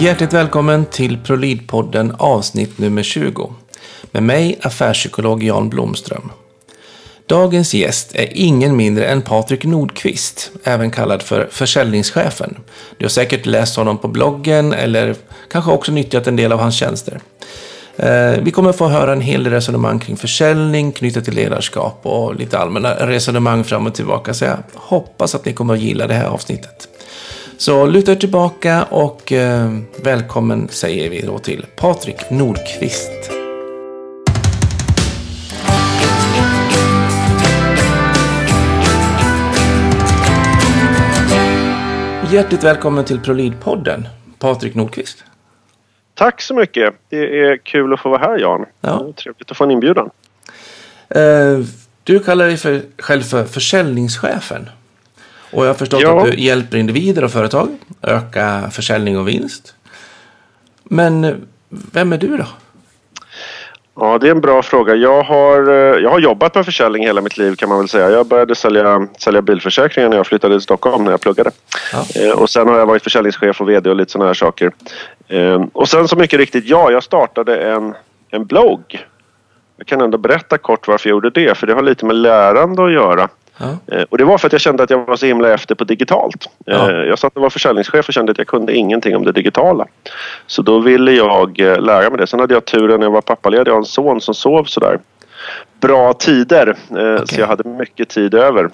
Hjärtligt välkommen till ProLid-podden avsnitt nummer 20. Med mig affärspsykolog Jan Blomström. Dagens gäst är ingen mindre än Patrik Nordqvist, även kallad för försäljningschefen. Du har säkert läst honom på bloggen eller kanske också nyttjat en del av hans tjänster. Eh, vi kommer få höra en hel del resonemang kring försäljning knutet till ledarskap och lite allmänna resonemang fram och tillbaka. Så jag hoppas att ni kommer att gilla det här avsnittet. Så luta er tillbaka och eh, välkommen säger vi då till Patrik Nordqvist. Hjärtligt välkommen till ProLid-podden, Patrik Nordqvist. Tack så mycket. Det är kul att få vara här Jan. Ja. Trevligt att få en inbjudan. Eh, du kallar dig för, själv för försäljningschefen. Och jag har förstått Ja. att du hjälper individer och företag öka försäljning och vinst. Men eh, vem är du då? Ja, det är en bra fråga. Jag har, eh, jag har jobbat med försäljning hela mitt liv kan man väl säga. Jag började sälja, sälja bilförsäkringar när jag flyttade till Stockholm när jag pluggade. Ja. Eh, Och sen har jag varit försäljningschef och VD och lite sådana här saker. Eh, Och sen så mycket riktigt, ja, jag startade en, en blogg. Jag kan ändå berätta kort varför jag gjorde det, för det har lite med lärande att göra. Ja. Eh, Och det var för att jag kände att jag var så himla efter på digitalt. Eh, Ja. Jag satt och var försäljningschef och kände att jag kunde ingenting om det digitala. Så då ville jag eh, lära mig det. Sen hade jag turen när jag var pappaledig. Jag har en son som sov sådär bra tider. Eh, Så jag hade mycket tid över.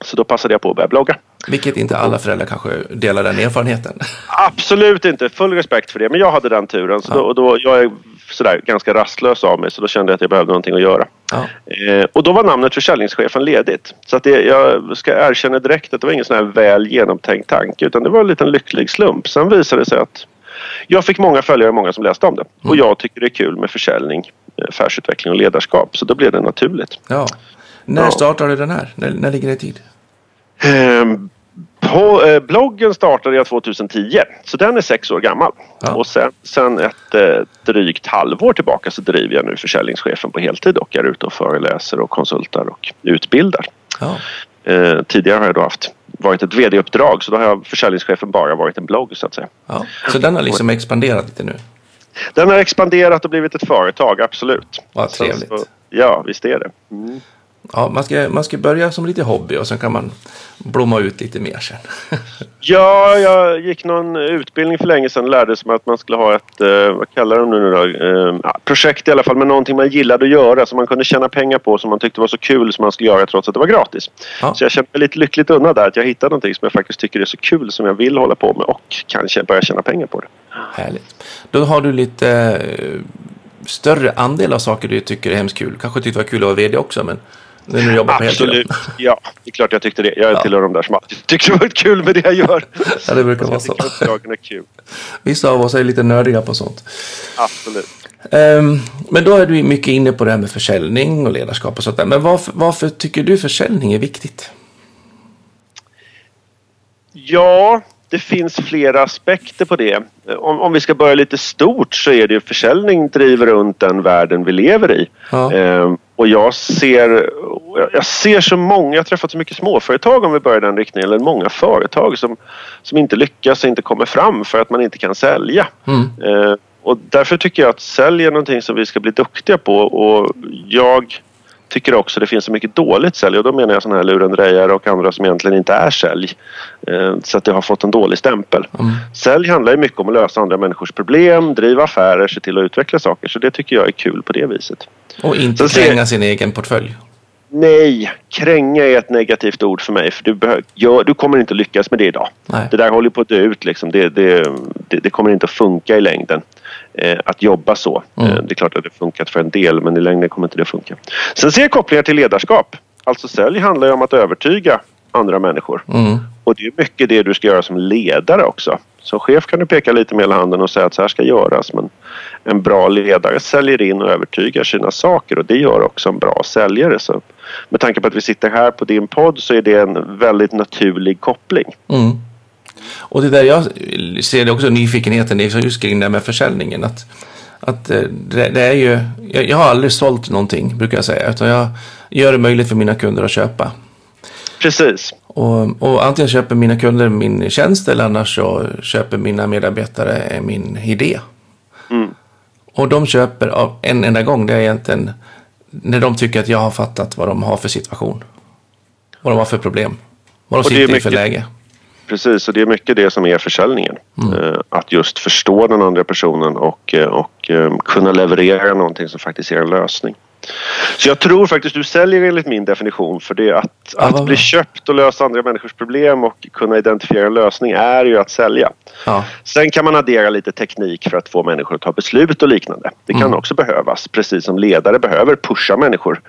Så då passade jag på att börja blogga. Vilket inte alla föräldrar kanske delar den erfarenheten. Absolut inte, full respekt för det. Men jag hade den turen. Så Ja. då, och då, jag är sådär ganska rastlös av mig så då kände jag att jag behövde någonting att göra. Ja. Eh, och då var namnet försäljningschefen ledigt. Så att det, jag ska erkänna direkt att det var ingen sån här väl genomtänkt tanke utan det var en liten lycklig slump. Sen visade det sig att jag fick många följare, många som läste om det. Och jag tycker det är kul med försäljning, eh, affärsutveckling och ledarskap. Så då blev det naturligt. ja. När Ja. startade du den här? När, när ligger det i tid? Ehm, på, eh, bloggen startade jag 2010, så den är sex år gammal. Ja. Och sen, sen ett eh, drygt halvår tillbaka så driver jag nu försäljningschefen på heltid och är ute och föreläser och konsultar och utbildar. Ja. Eh, tidigare har jag då haft varit ett vd-uppdrag så då har jag försäljningschefen bara varit en blogg så att säga. ja. Så den har liksom expanderat lite nu. Den har expanderat och blivit ett företag, absolut. Vad Så- trevligt. Så, ja, visst är det. Mm. Ja, man, ska, man ska börja som lite hobby och sen kan man blomma ut lite mer sen. Ja, jag gick någon utbildning för länge sedan och lärde sig att man skulle ha ett, eh, vad kallar de nu då? Eh, ja, projekt i alla fall, men någonting man gillade att göra som man kunde tjäna pengar på som man tyckte var så kul som man skulle göra trots att det var gratis. Ja. Så jag kände mig lite lyckligt undan där att jag hittade någonting som jag faktiskt tycker är så kul som jag vill hålla på med och kanske börja tjäna pengar på det. Härligt. Då har du lite eh, större andel av saker du tycker är hemskt kul. Kanske tyckte det var kul att vara vd också, men när du jobbar på heltid. Absolut. Ja, det är klart jag tyckte det. Jag Ja. tillhör de där som alltid tycker det var kul med det jag gör. Ja, det brukar vara Så jag så. tycker uppdragen är kul. Vissa av oss är lite nördiga på sånt. Absolut. Ehm, men då är du mycket inne på det här med försäljning och ledarskap och sånt där. Men varför, varför tycker du försäljning är viktigt? Ja, det finns flera aspekter på det. Om, om vi ska börja lite stort så är det ju försäljning driver runt den världen vi lever i. Ja. Ehm, och jag ser, jag ser så många, jag har träffat så mycket småföretag om vi börjar i den riktningen, eller många företag som, som inte lyckas och inte kommer fram för att man inte kan sälja. Mm. Ehm, och därför tycker jag att sälj är någonting som vi ska bli duktiga på och jag tycker också det finns så mycket dåligt sälj och då menar jag sådana här lurendrejare och andra som egentligen inte är sälj. Eh, Så att det har fått en dålig stämpel. Mm. Sälj handlar ju mycket om att lösa andra människors problem, driva affärer, se till att utveckla saker. Så det tycker jag är kul på det viset. Och inte kränga sin egen portfölj. Nej, kränga är ett negativt ord för mig för du, behö- ja, du kommer inte lyckas med det idag. Nej. Det där håller på att dö ut liksom. Det, det, det, det kommer inte att funka i längden. Eh, att jobba så. Mm. Eh, det är klart att det har funkat för en del men i längden kommer inte det att funka. Sen ser jag kopplingar till ledarskap. Alltså sälj handlar ju om att övertyga andra människor. Mm. Och det är mycket det du ska göra som ledare också. Som chef kan du peka lite med hela handen och säga att så här ska göras. Men en bra ledare säljer in och övertygar sina saker och det gör också en bra säljare. Så med tanke på att vi sitter här på din podd så är det en väldigt naturlig koppling. Mm. Och det där jag ser det också nyfikenheten i just kring det här med försäljningen. Att, att eh, det, det är ju, jag, jag har aldrig sålt någonting brukar jag säga. Utan jag gör det möjligt för mina kunder att köpa. Precis. Och, och antingen köper mina kunder min tjänst eller annars så köper mina medarbetare min idé. Mm. Och de köper av en enda gång. Det är egentligen när de tycker att jag har fattat vad de har för situation. Vad de har för problem. Vad de Och sitter i för mycket- läge. Precis, och det är mycket det som är försäljningen. Eh, Att just förstå den andra personen och, eh, och eh, kunna leverera någonting som faktiskt är en lösning. Så jag tror faktiskt du säljer enligt min definition för det att, Ja, att bli köpt och lösa andra människors problem och kunna identifiera en lösning är ju att sälja. Ja. Sen kan man addera lite teknik för att få människor att ta beslut och liknande. Det kan också behövas, precis som ledare behöver pusha människor.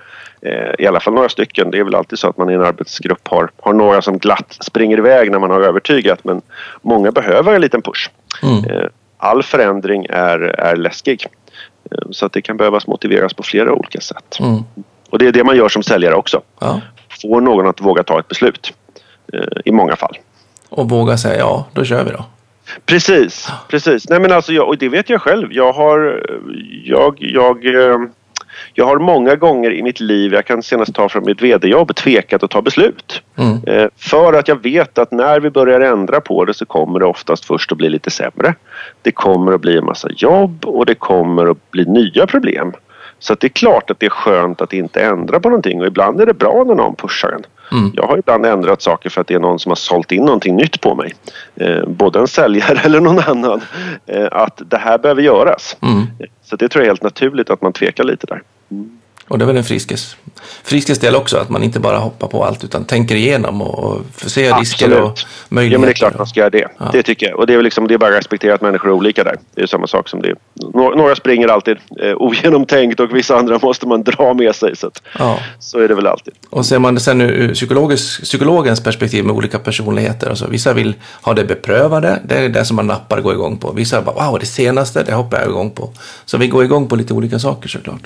Eh, I alla fall några stycken. Det är väl alltid så att man i en arbetsgrupp har, har några som glatt springer iväg när man har övertygat men många behöver en liten push. Mm. Eh, All förändring är, är läskig. Eh, Så att det kan behövas motiveras på flera olika sätt. Mm. Och det är det man gör som säljare också. ja. Får någon att våga ta ett beslut. eh, I många fall. Och våga säga ja, då kör vi då. Precis, precis. Nej men alltså jag, och det vet jag själv. Jag har, jag, jag, eh, jag har många gånger i mitt liv, jag kan senast ta från mitt vd-jobb, tvekat att ta beslut. Mm. Eh, För att jag vet att när vi börjar ändra på det så kommer det oftast först att bli lite sämre. Det kommer att bli en massa jobb och det kommer att bli nya problem. Så det är klart att det är skönt att inte ändra på någonting och ibland är det bra när någon pushar en. Mm. Jag har ibland ändrat saker för att det är någon som har sålt in någonting nytt på mig. Eh, både en säljare eller någon annan. Eh, att det här behöver göras. Mm. Så det tror jag är helt naturligt att man tvekar lite där. Och det är väl en friskes, friskes del också, att man inte bara hoppar på allt utan tänker igenom och, och får se risker och Ja möjligheter. men det är klart man ska göra det. Det tycker jag. Och det är, väl liksom, det är bara att respektera att människor är olika där. Det är samma sak som det. Några, några springer alltid eh, ogenomtänkt och vissa andra måste man dra med sig. Så, att, Ja. så är det väl alltid. Och ser man det sen ur psykologens perspektiv med olika personligheter. Alltså, vissa vill ha det beprövade, det är det som man nappar och går igång på. Vissa bara wow, det senaste, det hoppar jag igång på. Så vi går igång på lite olika saker såklart.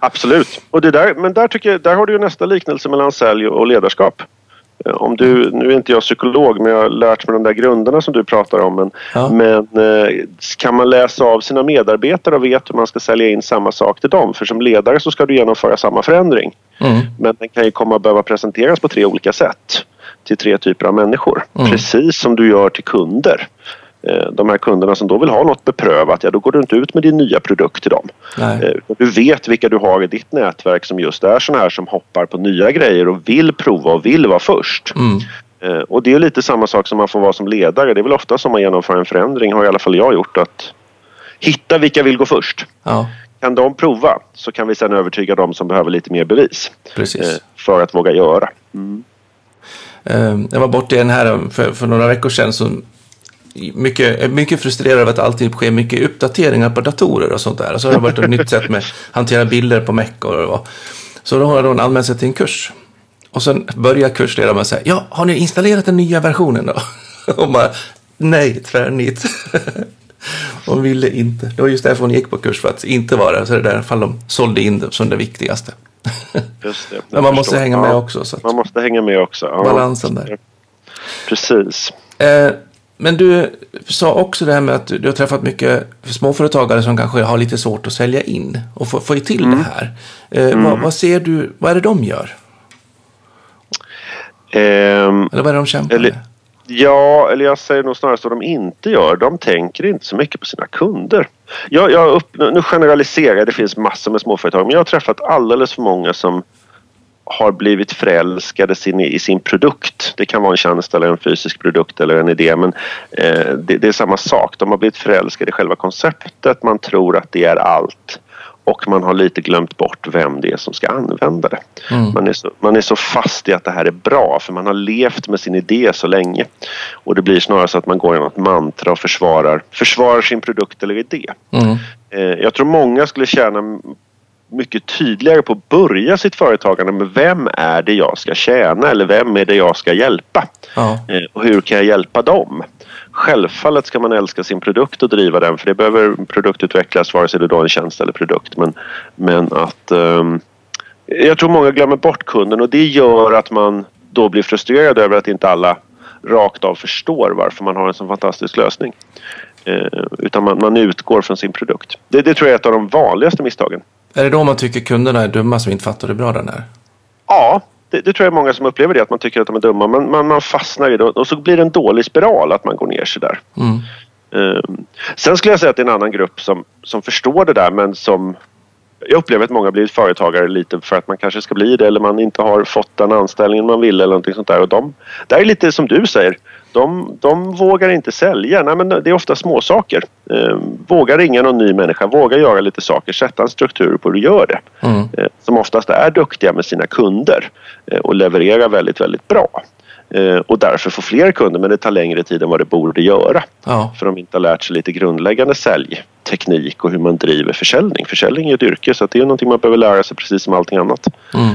Absolut. Och det där, men där, tycker jag, där har du ju nästa liknelse mellan sälj och ledarskap. Eh, Om du, nu är inte jag psykolog men jag har lärt mig de där grunderna som du pratar om. Men, Ja. men eh, kan man läsa av sina medarbetare och vet hur man ska sälja in samma sak till dem? För som ledare så ska du genomföra samma förändring. Mm. Men den kan ju komma att behöva presenteras på tre olika sätt till tre typer av människor. Mm. Precis som du gör till kunder. Eh, De här kunderna som då vill ha något beprövat, ja då går du inte ut med din nya produkt till dem. Nej. Eh, Du vet vilka du har i ditt nätverk som just är såna här som hoppar på nya grejer och vill prova och vill vara först. Mm. Eh, Och det är lite samma sak som man får vara som ledare. Det är väl ofta som man genomför en förändring, har i alla fall jag gjort, att hitta vilka vill gå först. Ja, Kan de prova så kan vi sedan övertyga dem som behöver lite mer bevis precis. för att våga göra. Eh, Jag var borta i den här för, för några veckor sedan. Så mycket, mycket frustrerad över att det alltid sker mycket uppdateringar på datorer och sånt där. Och så har det varit ett nytt sätt med att hantera bilder på Mac och vad. Så då har hon anmält sig till en kurs. Och sen börjar kursledaren med att säga, ja, har ni installerat den nya versionen då? Och bara, nej, tvärnit. Hon ville inte. Det var just därför hon gick på kurs, för att inte vara det. Så det är därför de sålde in det som det viktigaste. Just det, Men man måste förstår. hänga med Ja, också. Man måste hänga med också. Ja, balansen där. Precis. Eh, men du sa också det här med att du, har träffat mycket småföretagare som kanske har lite svårt att sälja in och få, få till Mm. det här. Eh, vad, vad ser du, vad är det de gör? Ehm, Eller vad är det de kämpar Eller- med? Ja, eller jag säger nog snarare vad de inte gör. De tänker inte så mycket på sina kunder. Jag, jag upp, nu generaliserar jag, det finns massor med småföretag men jag har träffat alldeles för många som har blivit förälskade sin, i sin produkt. Det kan vara en tjänst eller en fysisk produkt eller en idé men eh, det, det är samma sak. De har blivit förälskade i själva konceptet. Man tror att det är allt och man har lite glömt bort vem det är som ska använda det. Mm. Man, är så, man är så fast i att det här är bra för man har levt med sin idé så länge. Och det blir snarare så att man går genom ett mantra och försvarar, försvarar sin produkt eller idé. Mm. Eh, jag tror många skulle tjäna mycket tydligare på att börja sitt företagande med vem är det jag ska tjäna eller vem är det jag ska hjälpa? Ja. Eh, och hur kan jag hjälpa dem? Självfallet ska man älska sin produkt och driva den för det behöver produktutvecklas vare sig det då är en tjänst eller produkt. Men, men att ehm, jag tror många glömmer bort kunden och det gör att man då blir frustrerad över att inte alla rakt av förstår varför man har en så fantastisk lösning. Eh, utan man, man utgår från sin produkt. Det, det tror jag är ett av de vanligaste misstagen. Är det då man tycker kunderna är dumma som inte fattar hur bra den är? Ja, det det, det, tror jag är många som upplever det, att man tycker att de är dumma. Man, man, man fastnar i det och så blir det en dålig spiral att man går ner sig där. Mm. Um, sen skulle jag säga att det är en annan grupp som, som förstår det där men som jag upplever att många blir företagare lite för att man kanske ska bli det eller man inte har fått den anställningen man vill eller någonting sånt där. Och de, det är lite som du säger, de, de vågar inte sälja. Nej, men det är ofta små saker. Eh, våga ringa någon ny människa, våga göra lite saker, sätta en struktur på hur du gör det. Mm. Eh, som oftast är duktiga med sina kunder eh, och levererar väldigt, väldigt bra. Eh, och därför får fler kunder men det tar längre tid än vad det borde göra. Ja. För de inte har lärt sig lite grundläggande säljteknik och hur man driver försäljning. Försäljning är ett yrke så det är någonting man behöver lära sig precis som allting annat. Mm.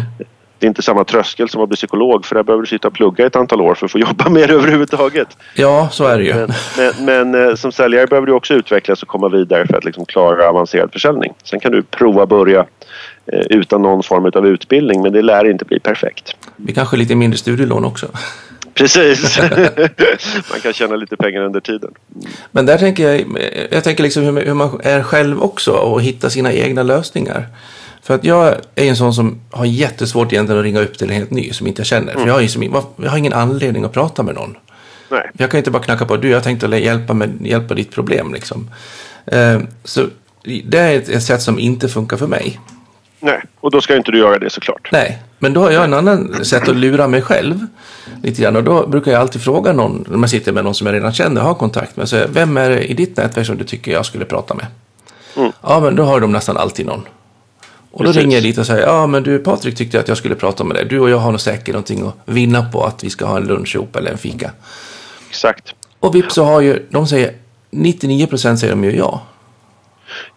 Det är inte samma tröskel som att bli psykolog för där behöver du sitta och plugga ett antal år för att få jobba med det överhuvudtaget. Ja, så är det ju. Men, men, men eh, som säljare behöver du också utvecklas och komma vidare för att liksom klara avancerad försäljning. Sen kan du prova börja eh, utan någon form av utbildning men det lär inte bli perfekt. Vi kanske lite mindre studielån också. Precis. man kan tjäna lite pengar under tiden. Men där tänker jag, jag tänker liksom hur, man är själv också och hitta sina egna lösningar. För att jag är en sån som har jättesvårt egentligen att ringa upp till en helt ny som inte jag känner. Mm. För jag har, liksom, jag har ingen anledning att prata med någon. Nej. Jag kan inte bara knacka på, du jag tänkte hjälpa, med, hjälpa ditt problem liksom. Eh, så det är ett, ett sätt som inte funkar för mig. Nej, och då ska inte du göra det såklart. Nej, men då har jag en annan sätt att lura mig själv lite grann. Och då brukar jag alltid fråga någon, när man sitter med någon som jag redan känner, har kontakt med, så vem är det i ditt nätverk som du tycker jag skulle prata med? Mm. Ja, men då har de nästan alltid någon. Och då ringer jag dit och säger, ja men du Patrik tyckte att jag skulle prata med dig. Du och jag har nog säkert någonting att vinna på att vi ska ha en lunch ihop eller en fika. Exakt. Och vips så har ju, de säger, 99 procent säger de ju ja.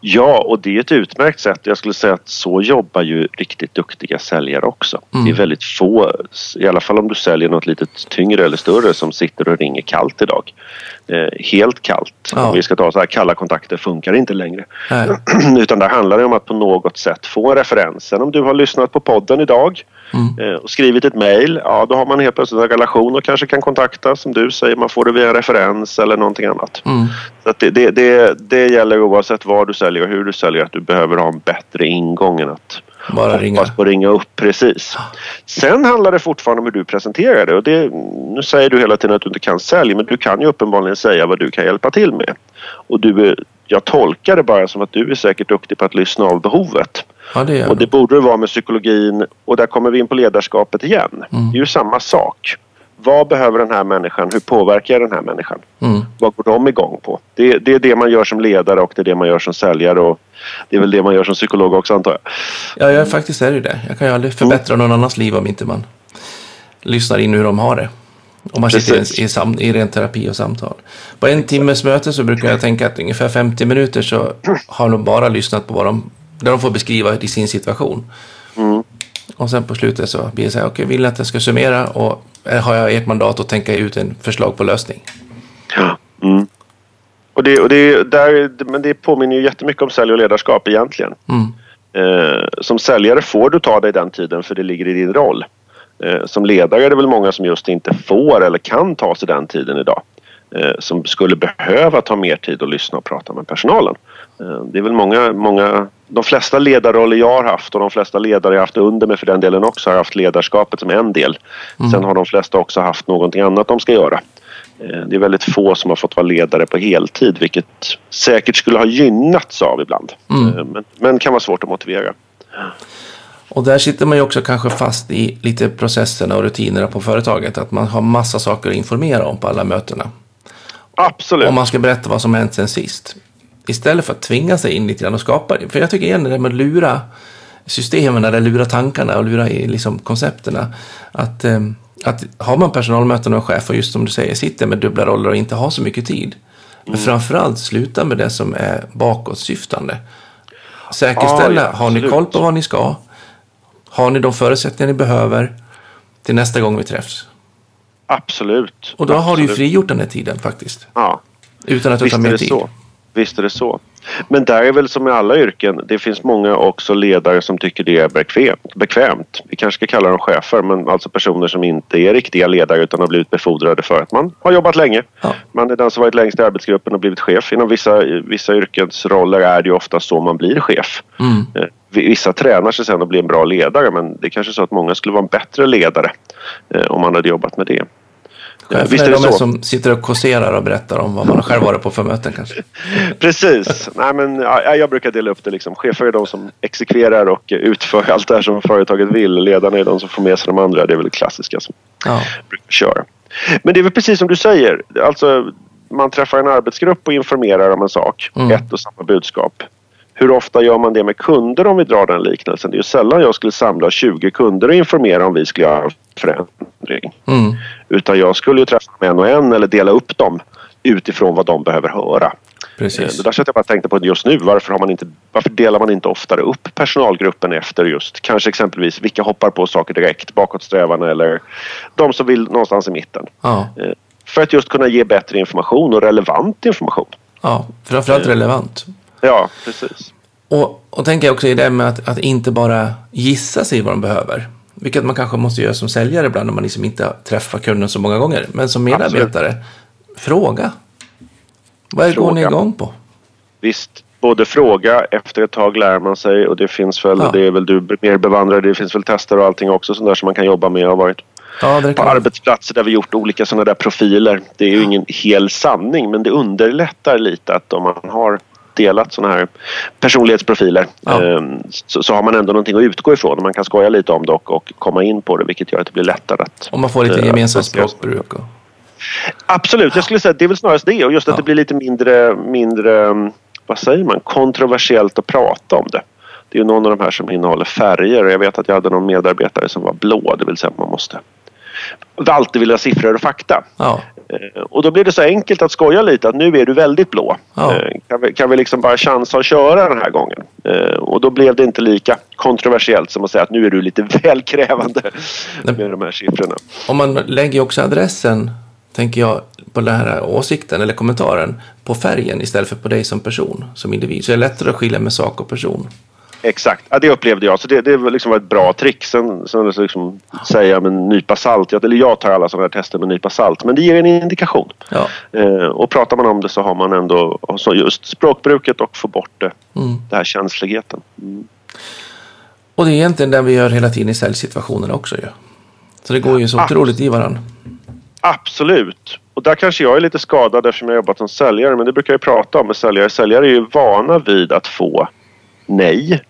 Ja, och det är ett utmärkt sätt. Jag skulle säga att så jobbar ju riktigt duktiga säljare också. Mm. Det är mm. väldigt få, i alla fall om du säljer något lite tyngre eller större som sitter och ringer kallt idag. Eh, helt kallt. Ja. Om vi ska ta så här, kalla kontakter funkar inte längre. Utan det handlar om att på något sätt få en referens. Sen om du har lyssnat på podden idag mm. eh, och skrivit ett mejl, ja då har man helt plötsligt en relation och kanske kan kontakta som du säger, man får det via en referens eller någonting annat. Mm. Så det, det, det, det gäller oavsett vad du säljer och hur du säljer att du behöver ha en bättre ingång än att bara hoppas ringa. på att ringa upp. Precis. Sen handlar det fortfarande om hur du presenterar det. Och det. Nu säger du hela tiden att du inte kan sälja men du kan ju uppenbarligen säga vad du kan hjälpa till med. Och du, jag tolkar det bara som att du är säkert duktig på att lyssna av behovet. Ja, det och det borde det vara med psykologin och där kommer vi in på ledarskapet igen. Mm. Det är ju samma sak. Vad behöver den här människan? Hur påverkar jag den här människan? Mm. Vad går de igång på? Det, det, är det man gör som ledare och det är det man gör som säljare. Och det är väl det man gör som psykolog också antar jag. Ja, jag faktiskt är det det. Jag kan ju aldrig förbättra mm. någon annans liv om inte man lyssnar in hur de har det. Om man Precis. sitter i, i, i ren terapi och samtal. På en timmes möte så brukar jag tänka att ungefär 50 minuter så har de bara lyssnat på vad de, där de får beskriva i sin situation. Mm. Och sen på slutet så blir det så här, okej, vill att jag ska summera och har jag ert mandat att tänka ut en förslag på lösning. Ja. Mm. Och, det, och det, där, men det påminner ju jättemycket om sälj och ledarskap egentligen. Mm. Eh, som säljare får du ta dig den tiden för det ligger i din roll. Eh, som ledare är det väl många som just inte får eller kan ta sig den tiden idag. Eh, som skulle behöva ta mer tid att lyssna och prata med personalen. Eh, det är väl många, många, de flesta ledarroller jag har haft och de flesta ledare jag haft under mig för den delen också har haft ledarskapet som en del. Mm. Sen har de flesta också haft någonting annat de ska göra. Det är väldigt få som har fått vara ledare på heltid vilket säkert skulle ha gynnats av ibland. Mm. Men, men kan vara svårt att motivera. Och där sitter man ju också kanske fast i lite processerna och rutinerna på företaget. Att man har massa saker att informera om på alla mötena. Absolut. Om man ska berätta vad som hänt sen sist. Istället för att tvinga sig in lite grann och skapa. För jag tycker igen det där med att lura systemen eller lura tankarna och lura i liksom koncepterna. Att, eh, att har man personalmöten och chef och just som du säger sitter med dubbla roller och inte har så mycket tid. Men mm. framförallt sluta med det som är bakåtsyftande. Säkerställa, ah, ja, har ni koll på vad ni ska? Har ni de förutsättningar ni behöver till nästa gång vi träffs? Absolut. Och då Absolut. har du ju frigjort den här tiden faktiskt. Ja. Utan att det tar mer tid. Så. Visst är det så. Men där är väl som i alla yrken, det finns många också ledare som tycker det är bekvämt. bekvämt. Vi kanske ska kalla dem chefer, men alltså personer som inte är riktiga ledare utan har blivit befordrade för att man har jobbat länge. Ja. Man är den som varit längst i arbetsgruppen och blivit chef. Inom vissa, vissa yrkesroller är det ju ofta så man blir chef. Mm. Eh, Vissa tränar sig sen att bli en bra ledare men det är kanske så att många skulle vara en bättre ledare eh, om man hade jobbat med det. Chefer Visst är det de så? som sitter och kåserar och berättar om vad man själv varit på för möten kanske. Precis. Nej, men, ja, jag brukar dela upp det. Liksom. Chefer är de som exekverar och utför allt det här som företaget vill. Ledarna är de som får med sig de andra. Det är väl det klassiska som Ja. brukar köra. Men det är väl precis som du säger. Alltså, man träffar en arbetsgrupp och informerar om en sak. Mm. Ett och samma budskap. Hur ofta gör man det med kunder om vi drar den liknelsen? Det är ju sällan jag skulle samla 20 kunder och informera om vi skulle göra en förändring. Mm. Utan jag skulle ju träffa dem en och en eller dela upp dem utifrån vad de behöver höra. Eh, Precis. Det där satt jag bara tänkte på just nu. Varför, har man inte, varför delar man inte oftare upp personalgruppen efter just kanske exempelvis vilka hoppar på saker direkt, bakåtsträvarna eller de som vill någonstans i mitten. Ja. Eh, För att just kunna ge bättre information och relevant information. ja, framförallt relevant. Ja, precis. Och, och tänker jag också i det med att, att inte bara gissa sig vad de behöver. Vilket man kanske måste göra som säljare ibland när man liksom inte träffar kunden så många gånger. Men som medarbetare, fråga. Vad går ni Fråga. igång på? Visst, både fråga, efter ett tag lär man sig och det finns väl, Ja. det är väl du mer bevandrad det finns väl tester och allting också sånt där som man kan jobba med. Jag har varit Ja, på arbetsplatser där vi gjort olika sådana där profiler. Det är ju ingen hel sanning men det underlättar lite att om man har delat sådana här personlighetsprofiler Ja. eh, så, så har man ändå någonting att utgå ifrån och man kan skoja lite om det och, och komma in på det vilket gör att det blir lättare att... Om man får lite eh, gemensamt språkbruk. Och, Absolut, jag skulle säga att det är väl snarast det och just att Ja. det blir lite mindre, mindre, mm, vad säger man, kontroversiellt att prata om det. Det är ju någon av de här som innehåller färger och jag vet att jag hade någon medarbetare som var blå, det vill säga att man måste alltid vilja ha siffror och fakta. ja, Och då blir det så enkelt att skoja lite att nu är du väldigt blå. Ja. Eh, Kan, vi, kan vi liksom bara chansa och köra den här gången? Eh, Och då blev det inte lika kontroversiellt som att säga att nu är du lite väl krävande med de här siffrorna. och man lägger också adressen, tänker jag, på den här åsikten eller kommentaren på färgen istället för på dig som person, som individ. Så det är lättare att skilja med sak och person. Exakt, ja, det upplevde jag. Så det, det var liksom ett bra trick. Sen, sen liksom säga med en nypa salt. Eller jag tar alla sådana här tester med en nypa salt. Men det ger en indikation. Ja, Eh, och pratar man om det så har man ändå så just språkbruket och få bort det, mm. det här känsligheten. Mm. och det är egentligen det vi gör hela tiden i säljsituationerna också ju. Så det går ju så otroligt i varandra. Absolut. Och där kanske jag är lite skadad eftersom jag jobbat som säljare. Men det brukar jag prata om med säljare. Säljare är ju vana vid att få nej.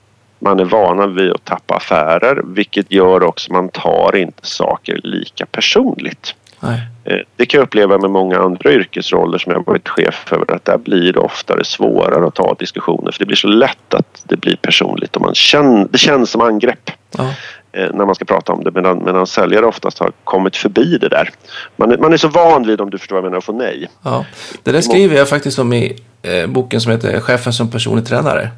Man är vana vid att tappa affärer. Vilket gör också att man tar inte saker lika personligt. Nej. Eh, Det kan jag uppleva med många andra yrkesroller som jag varit chef över. Att där blir det oftare svårare att ta diskussioner. För det blir så lätt att det blir personligt. Och man känner, det känns som angrepp Ja. eh, när man ska prata om det. Medan, medan säljare oftast har kommit förbi det där. Man, är- man är så van vid, om du förstår vad jag menar, att få nej. Ja. Det där skriver jag faktiskt om i eh, boken som heter Chefen som personlig tränare.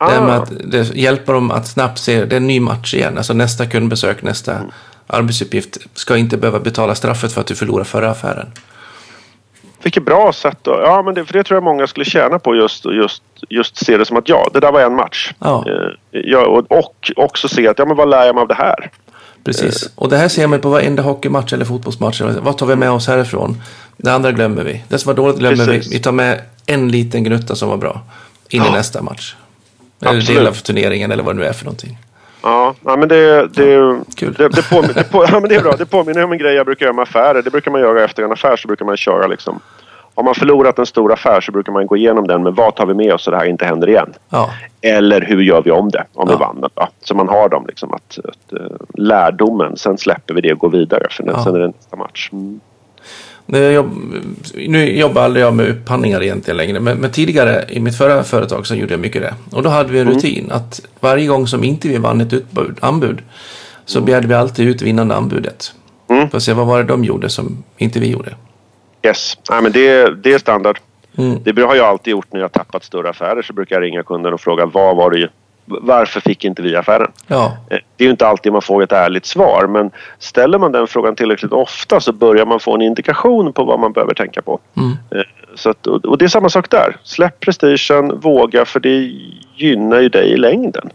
Det Ah. här med att det hjälper dem att snabbt se, det är en ny match igen. Alltså nästa kundbesök, nästa Mm. arbetsuppgift ska inte behöva betala straffet för att du förlorar förra affären. Vilket bra sätt då. Ja, men det, för det tror jag många skulle tjäna på just, just, just se det som att ja, det där var en match. Ja. Eh, ja, och, och också se att ja, men vad lär jag mig av det här? Precis. Och det här ser man på varenda hockeymatch eller fotbollsmatch. Vad tar vi med oss härifrån? Det andra glömmer vi. Det som var dåligt glömmer vi. Precis. Vi tar med en liten gnutta som var bra. In i Ja. nästa match. Eller Absolut. del av turneringen eller vad det nu är för någonting. Ja, ja men det, det, Kul. det, det, påminner, det, på, ja, men det är bra. Det påminner om en grej jag brukar göra med affärer. Det brukar man göra efter en affär så brukar man köra liksom. Har man förlorat en stor affär så brukar man gå igenom den med vad tar vi med oss så det här inte händer igen. Ja, Eller hur gör vi om det om Ja. vi vann då? Så man har dem liksom att, att eh, lärdomen. Sen släpper vi det och går vidare för Ja. sen är det nästa match. Mm. När jag nu jobbar aldrig jag med upphandlingar egentligen längre, men, men tidigare i mitt förra företag så gjorde jag mycket det. Och då hade vi en Mm. rutin att varje gång som inte vi vann ett utbud, anbud så begärde vi alltid ut vinnande anbudet. Mm. För att se vad var det de gjorde som inte vi gjorde. Yes, Nej, men det, det är standard. Mm. Det har jag alltid gjort när jag tappat större affärer så brukar jag ringa kunden och fråga vad var det, varför fick inte vi affären? Ja, Eh, Det är ju inte alltid man får ett ärligt svar men ställer man den frågan tillräckligt ofta så börjar man få en indikation på vad man behöver tänka på. mm. Eh, så att, och det är samma sak där. Släpp prestigen, våga för det gynnar ju dig i längden.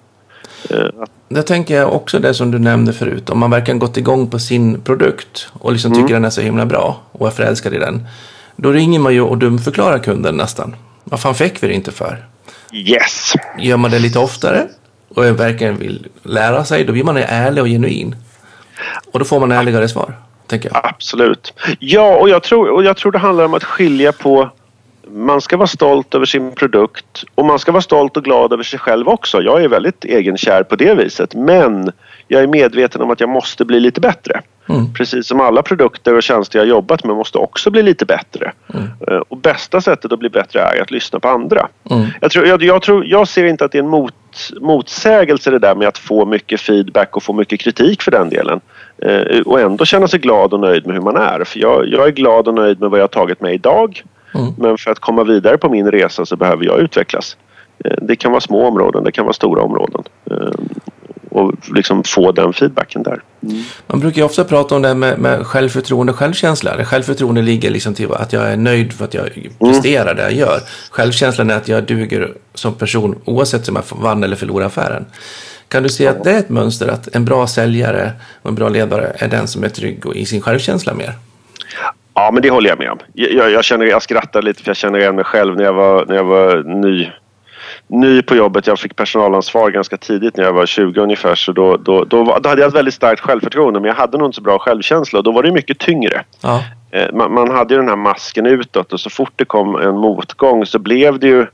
Eh, det tänker jag också det som du nämnde förut. Om man verkligen gått igång på sin produkt och liksom mm. tycker den är så himla bra och är förälskad i den. Då ringer man ju och dumförklarar kunden nästan. Vad fan fick vi det inte för? Yes! Gör man det lite oftare och verkligen vill lära sig, då blir man ärlig och genuin. Och då får man ärligare svar, tänker jag. Absolut. Ja, och jag tror, och jag tror det handlar om att skilja på man ska vara stolt över sin produkt och man ska vara stolt och glad över sig själv också. Jag är väldigt egenkär på det viset men jag är medveten om att jag måste bli lite bättre. Mm. Precis som alla produkter och tjänster jag jobbat med måste också bli lite bättre. Mm. Eh, och bästa sättet att bli bättre är att lyssna på andra. Mm. Jag, tror, jag, jag, tror, jag ser inte att det är en mot, motsägelse det där med att få mycket feedback och få mycket kritik för den delen. Eh, och ändå känna sig glad och nöjd med hur man är. För jag, jag är glad och nöjd med vad jag har tagit mig idag. Mm. Men för att komma vidare på min resa så behöver jag utvecklas. Eh, det kan vara små områden, det kan vara stora områden. Eh, och liksom få den feedbacken där. Mm. Man brukar ju ofta prata om det med, med självförtroende och självkänsla. självförtroende ligger liksom till att jag är nöjd för att jag presterar mm. det jag gör. Självkänslan är att jag duger som person oavsett om jag vann eller förlorar affären. Kan du se att det är ett mönster att en bra säljare och en bra ledare är den som är trygg i sin självkänsla mer? Ja, men det håller jag med om. Jag, jag, känner, jag skrattar lite för jag känner igen mig själv när jag var, när jag var ny, ny på jobbet. Jag fick personalansvar ganska tidigt när jag var 20 ungefär. Så då, då, då, då hade jag ett väldigt starkt självförtroende men jag hade nog inte så bra självkänsla och då var det mycket tyngre. Ja. Eh, man, man, hade ju den här masken utåt och så fort det kom en motgång så blev det ju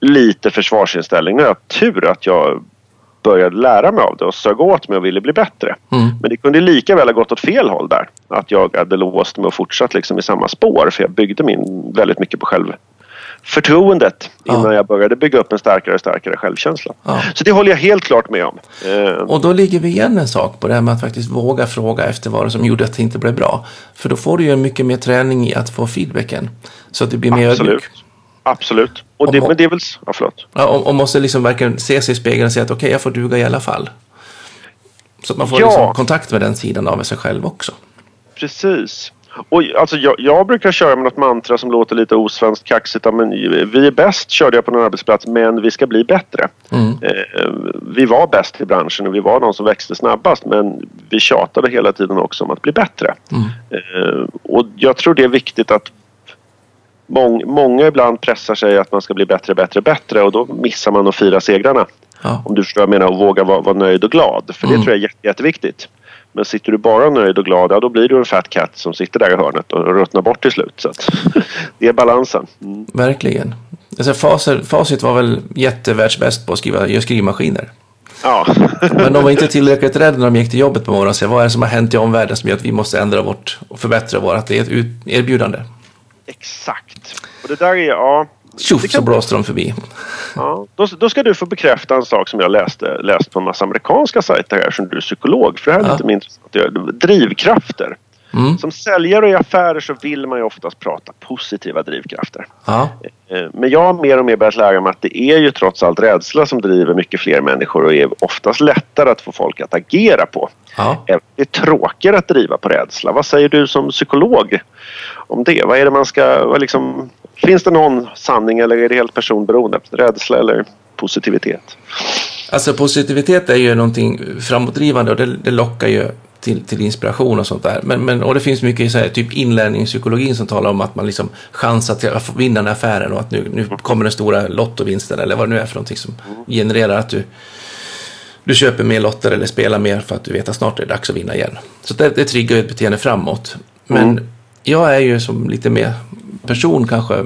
lite försvarsinställning. Nu har jag tur att jag började lära mig av det och sög åt mig och ville bli bättre. Mm. Men det kunde lika väl ha gått åt fel håll där. Att jag hade låst mig och fortsatt liksom i samma spår för jag byggde min väldigt mycket på självförtroendet innan ja. jag började bygga upp en starkare och starkare självkänsla. Ja. Så det håller jag helt klart med om. Eh, och då ligger vi igen en sak på det här med att faktiskt våga fråga efter vad som gjorde att det inte blev bra. För då får du ju mycket mer träning i att få feedbacken. Så att det blir mer Absolut. ödmjuk. Absolut. Och det, men det är väl... Ja, förlåt. Ja, och, och måste liksom verkligen se sig i spegeln och säga att okej, okay, jag får duga i alla fall. Så att man får ja. liksom kontakt med den sidan av sig själv också. Precis. Och alltså jag, jag, brukar köra med något mantra som låter lite osvenskt kaxigt. Men vi är bäst körde jag på en arbetsplats men vi ska bli bättre. Mm. Eh, vi var bäst i branschen och vi var de som växte snabbast men vi tjatade hela tiden också om att bli bättre. Mm. Eh, och jag tror det är viktigt att Mång, många ibland pressar sig att man ska bli bättre, bättre, bättre och då missar man att fira segrarna. Ja. Om du förstår vad jag menar och våga vara, vara nöjd och glad. För mm. det tror jag är jätte, jätteviktigt. Men sitter du bara nöjd och glad, ja då blir du en fat cat som sitter där i hörnet och ruttnar bort till slut. Så det är balansen. Mm. Verkligen. Alltså, facit, facit var väl jättevärldsbäst på att skriva göra skrivmaskiner. Ja. Men de var inte tillräckligt rädda när de gick till jobbet på morgonen och sa vad är det som har hänt i omvärlden som gör att vi måste ändra vårt och förbättra vårt erbjudande. Exakt. Och det där är, ja... Tjoff så blåste de förbi. Ja, då, då, ska du få bekräfta en sak som jag läste läst på en massa amerikanska sajter här som du är psykolog. För det här är ja. lite mer intressant. Drivkrafter. Mm. Som säljare och i affärer så vill man ju oftast prata positiva drivkrafter. Ja. Eh, men jag har mer och mer börjat lära mig att det är ju trots allt rädsla som driver mycket fler människor och är oftast lättare att få folk att agera på. Ja. Det är tråkigare att driva på rädsla. Vad säger du som psykolog om det? Vad är det man ska... Liksom, finns det någon sanning eller är det helt personberoende? Rädsla eller positivitet? Alltså positivitet är ju någonting framåtdrivande och det, det lockar ju till, till inspiration och sånt där. Men, men, och det finns mycket i så här, typ inlärningspsykologin som talar om att man liksom chansar till att vinna den affären och att nu, nu kommer den stora lottovinsten eller vad det nu är för någonting som genererar att du, du köper mer lotter eller spelar mer för att du vet att snart är det dags att vinna igen. Så det, det triggar ett beteende framåt. Men mm. jag är ju som lite mer person kanske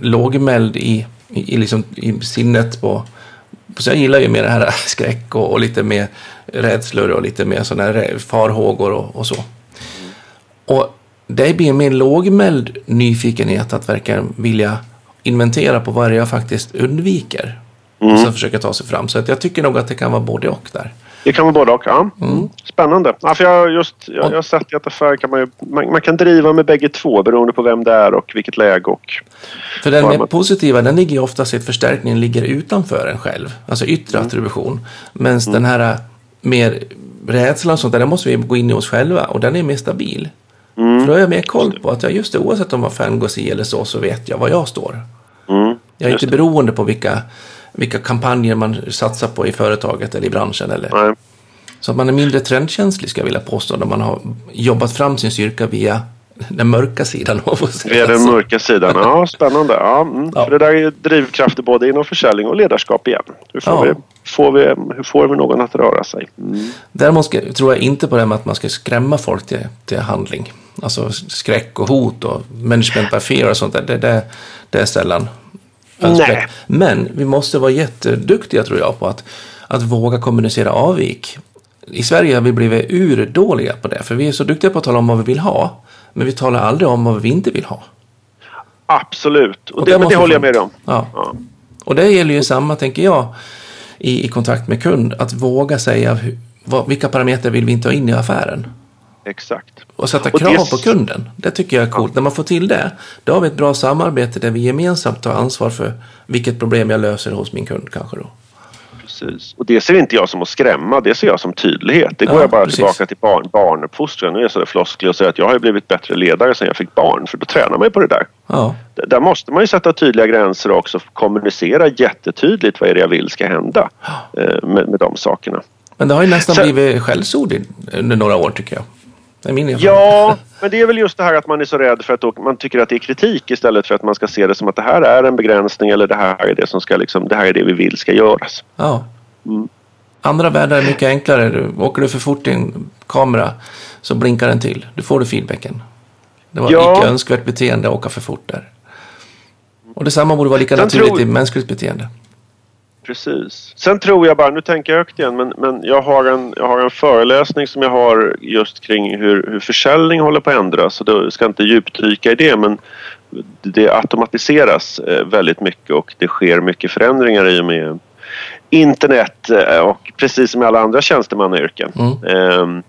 lågmäld i, i, i, liksom, i sinnet på så jag gillar ju mer det här skräck och, och lite mer rädslor och lite mer sådana här farhågor och, och så. Och det blir min lågmäld nyfikenhet att verkligen vilja inventera på vad det jag faktiskt undviker. Mm. Och sen försöka ta sig fram. Så att jag tycker nog att det kan vara både och där. Det kan vara både och, ja. Mm. Spännande. Ja, för jag, just, jag, jag har sett i att affär kan man, ju, man, man, kan driva med bägge två beroende på vem det är och vilket läge. Och för den mer positiva, den ligger ju oftast i att förstärkningen ligger utanför en själv. Alltså yttre mm. attribution. Medan mm. den här mer rädslan och sånt där, den måste vi gå in i oss själva och den är mer stabil. Mm. För då har jag mer koll på att jag just det, oavsett om affären går si eller så, så vet jag var jag står. Mm. Jag är inte beroende på vilka, vilka kampanjer man satsar på i företaget eller i branschen. Eller. Nej. Så att man är mindre trendkänslig, ska jag vilja påstå, när man har jobbat fram sin styrka via den mörka sidan. Via den mörka sidan. Ja, spännande. Ja, mm. Ja. För det där är drivkrafter både inom försäljning och ledarskap igen. Hur får, Ja. vi, får, vi, hur får vi någon att röra sig? Mm. Däremot ska, tror jag inte på det här med att man ska skrämma folk till, till handling. Alltså skräck och hot och management by fear och sånt där. Det, det, det är sällan Nej. Men vi måste vara jätteduktiga tror jag på att, att våga kommunicera avvik. I Sverige har vi blivit urdåliga på det. För vi är så duktiga på att tala om vad vi vill ha. Men vi talar aldrig om vad vi inte vill ha. Absolut. Och, Och det, det det håller jag med om. Ja. Ja. Och det gäller ju samma, tänker jag, i, i kontakt med kund. Att våga säga hur, vad, vilka parametrar vill vi inte ha in i affären. Exakt. Och sätta Och krav det- på kunden. Det tycker jag är coolt. När man får till det, då har vi ett bra samarbete där vi gemensamt tar ansvar för vilket problem jag löser hos min kund kanske då. Precis. Och det ser inte jag som att skrämma, det ser jag som tydlighet. Det går Ja, jag bara precis. tillbaka till barn, barnuppfostran. Nu är jag så där flosklig och säger att jag har blivit bättre ledare sedan jag fick barn. För då tränar man ju på det där. Ja, Där måste man ju sätta tydliga gränser och också kommunicera jättetydligt vad är det jag vill ska hända eh, med, med de sakerna. men det har ju nästan Sen- blivit skällsord under några år tycker jag. Det är min. Ja, men det är väl just det här att man är så rädd för att man tycker att det är kritik istället för att man ska se det som att det här är en begränsning eller det här är det som ska liksom, det här är det vi vill ska göras. Ja. Mm. Andra världar är mycket enklare. Du, åker du för fort i en kamera så blinkar den till. Du får du feedbacken. Det var Ja. icke önskvärt beteende att åka för fort där. Och detsamma borde vara lika Sen naturligt tror- i mänskligt beteende. Precis. Sen tror jag bara, nu tänker jag högt igen, men, men jag, har en, jag har en föreläsning som jag har just kring hur, hur försäljning håller på att ändras. Så då ska jag inte djupdyka i det men det automatiseras eh, väldigt mycket och det sker mycket förändringar i och med internet eh, och precis som i alla andra tjänstemannayrken. Mm. Ehm,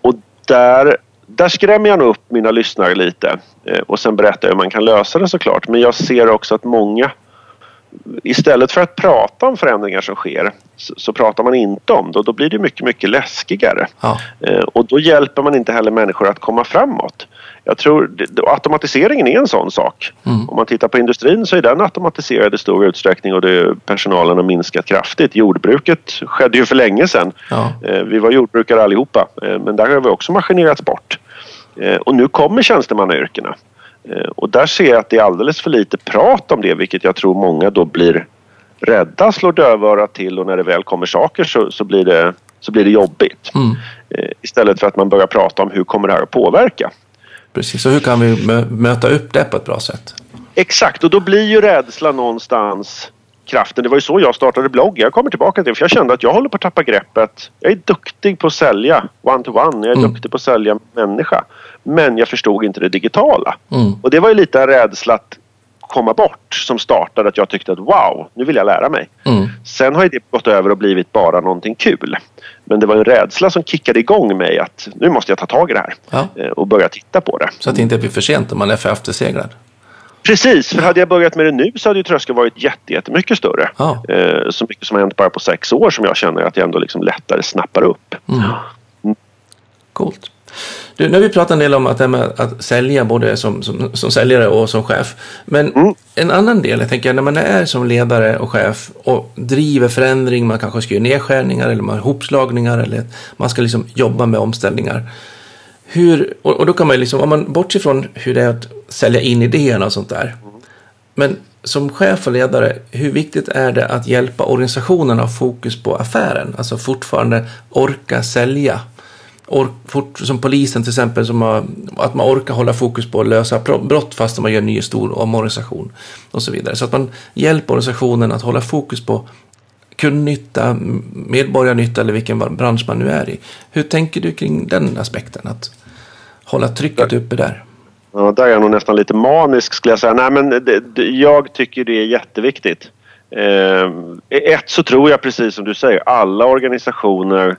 och där, där skrämmer jag nog upp mina lyssnare lite eh, och sen berättar jag hur man kan lösa det såklart. Men jag ser också att många istället för att prata om förändringar som sker så, så pratar man inte om det och då blir det mycket, mycket läskigare. Ja. Eh, och då hjälper man inte heller människor att komma framåt. Jag tror automatiseringen är en sån sak. Mm. Om man tittar på industrin så är den automatiserad i stor utsträckning och det, personalen har minskat kraftigt. Jordbruket skedde ju för länge sedan. Ja. Eh, vi var jordbrukare allihopa eh, men där har vi också maskinerats bort. Eh, och nu kommer tjänstemannayrkena. Eh, och där ser jag att det är alldeles för lite prat om det vilket jag tror många då blir rädda, slår dövörat till och när det väl kommer saker så, så, blir, det, så blir det jobbigt. Mm. Eh, istället för att man börjar prata om hur kommer det här att påverka. Precis, så hur kan vi mö- möta upp det på ett bra sätt? Exakt, och då blir ju rädslan någonstans kraften. Det var ju så jag startade bloggen. Jag kommer tillbaka till det för jag kände att jag håller på att tappa greppet. Jag är duktig på att sälja one-to-one. Jag är Mm. duktig på att sälja människa. Men jag förstod inte det digitala. Mm. Och det var ju lite en rädsla att komma bort som startade att jag tyckte att wow, nu vill jag lära mig. Mm. Sen har det gått över och blivit bara någonting kul. Men det var en rädsla som kickade igång mig att nu måste jag ta tag i det här Ja. eh, och börja titta på det. Så att det inte blir för sent om man är för efterseglad. Precis, för hade jag börjat med det nu så hade ju tröskeln varit jätte, jättemycket större. Ja. Eh, så mycket som har hänt bara på sex år som jag känner att jag ändå liksom lättare snappar upp. Mm. Coolt. Du, nu har vi pratat en del om att, att sälja både som, som, som säljare och som chef. Men Mm. en annan del, jag tänker när man är som ledare och chef och driver förändring, man kanske ska göra nedskärningar eller man har hopslagningar eller man ska liksom jobba med omställningar. Hur, och, då kan man ju liksom, om man bortser från hur det är att sälja in idéerna och sånt där. Men som chef och ledare, hur viktigt är det att hjälpa organisationen att ha fokus på affären? Alltså fortfarande orka sälja. Ork, fort, som polisen till exempel, som har, att man orkar hålla fokus på att lösa brott fast man gör en ny stor omorganisation. Och så vidare. Så att man hjälper organisationen att hålla fokus på kundnytta, medborgarnytta eller vilken bransch man nu är i. Hur tänker du kring den aspekten? Att hålla trycket uppe där? Ja, där är jag nog nästan lite manisk skulle jag säga. Nej, men det, det, jag tycker det är jätteviktigt. Eh, ett så tror jag precis som du säger, alla organisationer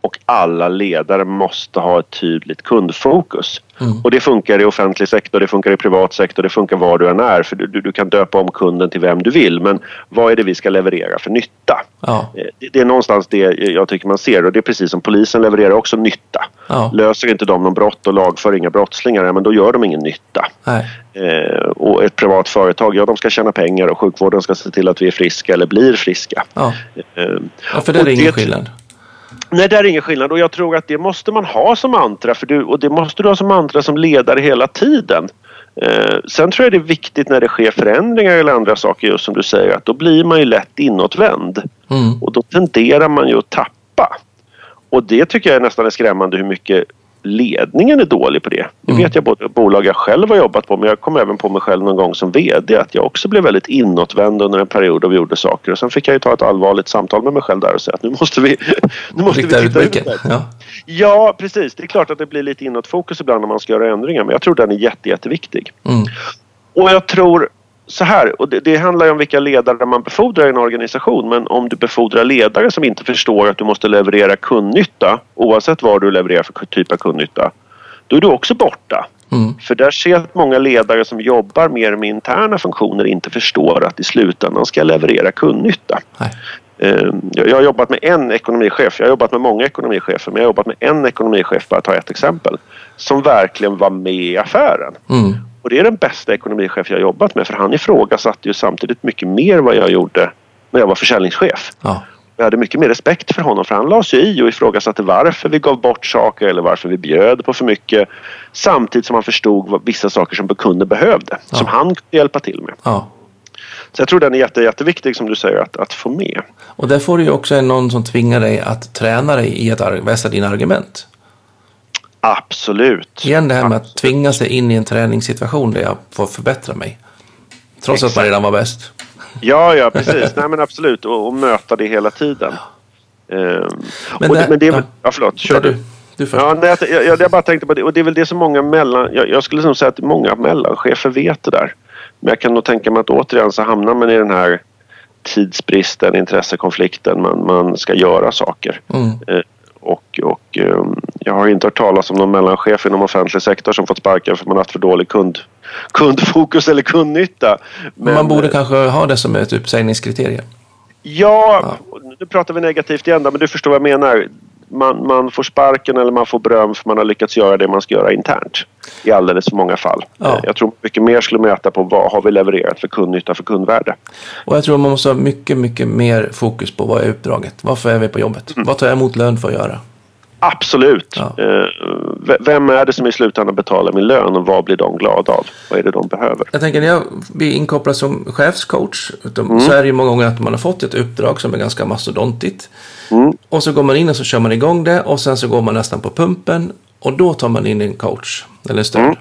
och alla ledare måste ha ett tydligt kundfokus. Mm. Och det funkar i offentlig sektor, det funkar i privat sektor, det funkar var du än är. För du, du, kan döpa om kunden till vem du vill. Men vad är det vi ska leverera för nytta? Ja, Eh, Det, det är någonstans det jag tycker man ser och det är precis som polisen levererar också nytta. Ja. Löser inte de någon brott och lagför inga brottslingar, ja, men då gör de ingen nytta. Eh, och ett privat företag, ja de ska tjäna pengar och sjukvården ska se till att vi är friska eller blir friska. Ja, eh, för det är ingen skillnad. Nej, det är ingen skillnad och jag tror att det måste man ha som mantra för du, och det måste du ha som mantra som ledare hela tiden. Eh, sen tror jag det är viktigt när det sker förändringar eller andra saker just som du säger att då blir man ju lätt inåtvänd. Mm. Och då tenderar man ju att tappa. Och det tycker jag nästan är skrämmande hur mycket ledningen är dålig på det. Det mm. vet jag både bolag jag själv har jobbat på men jag kom även på mig själv någon gång som VD att jag också blev väldigt inåtvänd under en period då vi gjorde saker och sen fick jag ju ta ett allvarligt samtal med mig själv där och säga att nu måste vi, nu måste vi titta ut det. Ja. ja precis, det är klart att det blir lite inåtfokus ibland när man ska göra ändringar men jag tror den är jätte, jätteviktig. Mm. Och jag tror så här, och det, det, handlar ju om vilka ledare man befordrar i en organisation men om du befordrar ledare som inte förstår att du måste leverera kundnytta oavsett vad du levererar för typ av kundnytta då är du också borta. Mm. För där ser jag att många ledare som jobbar mer med interna funktioner inte förstår att i slutändan ska leverera kundnytta. Nej. Ehm, jag har jobbat med en ekonomichef, jag har jobbat med många ekonomichefer men jag har jobbat med en ekonomichef, bara att ta ett exempel, som verkligen var med i affären. Mm. Och det är den bästa ekonomichef jag jobbat med för han ifrågasatte ju samtidigt mycket mer vad jag gjorde när jag var försäljningschef. Ja. Jag hade mycket mer respekt för honom för han la sig i och ifrågasatte varför vi gav bort saker eller varför vi bjöd på för mycket. Samtidigt som han förstod vad vissa saker som kunder behövde, ja. som han kunde hjälpa till med. Ja. Så jag tror den är jätte, jätteviktig som du säger att, att få med. Och där får du ju också någon som tvingar dig att träna dig i att vässa dina argument. Absolut. Igen det här med att tvinga sig in i en träningssituation där jag får förbättra mig. Trots Exakt. att man redan var bäst. Ja, ja precis. Nej men absolut. Och, och möta det hela tiden. Um, men, det, men det är ja. ja, förlåt. Kör du. Du först. Ja, nej, jag, jag, jag, bara tänkte på det. Och det är väl det som många mellan... Jag, jag skulle nog säga att många mellanchefer vet det där. Men jag kan nog tänka mig att återigen så hamnar man i den här tidsbristen, intressekonflikten. Man, man ska göra saker. Mm. Uh, och, och um, jag har inte hört talas om någon mellanchef inom offentlig sektor som fått sparken för man haft för dålig kund, kundfokus eller kundnytta. Men, man borde kanske ha det som ett uppsägningskriterie. Ja, ja, nu pratar vi negativt igen då, men du förstår vad jag menar. Man, man, får sparken eller man får beröm för man har lyckats göra det man ska göra internt. I alldeles för många fall. Ja. Jag tror mycket mer skulle mäta på vad har vi levererat för kundnytta, för kundvärde. Och jag tror man måste ha mycket, mycket mer fokus på vad är uppdraget? Varför är vi på jobbet? Mm. Vad tar jag emot lön för att göra? Absolut. Ja. Eh, vem är det som i slutändan betalar min lön och vad blir de glada av? Vad är det de behöver? Jag tänker när jag blir inkopplad som chefscoach mm. så är det ju många gånger att man har fått ett uppdrag som är ganska mastodontigt. Mm. Och så går man in och så kör man igång det och sen så går man nästan på pumpen och då tar man in en coach eller stöd. Mm.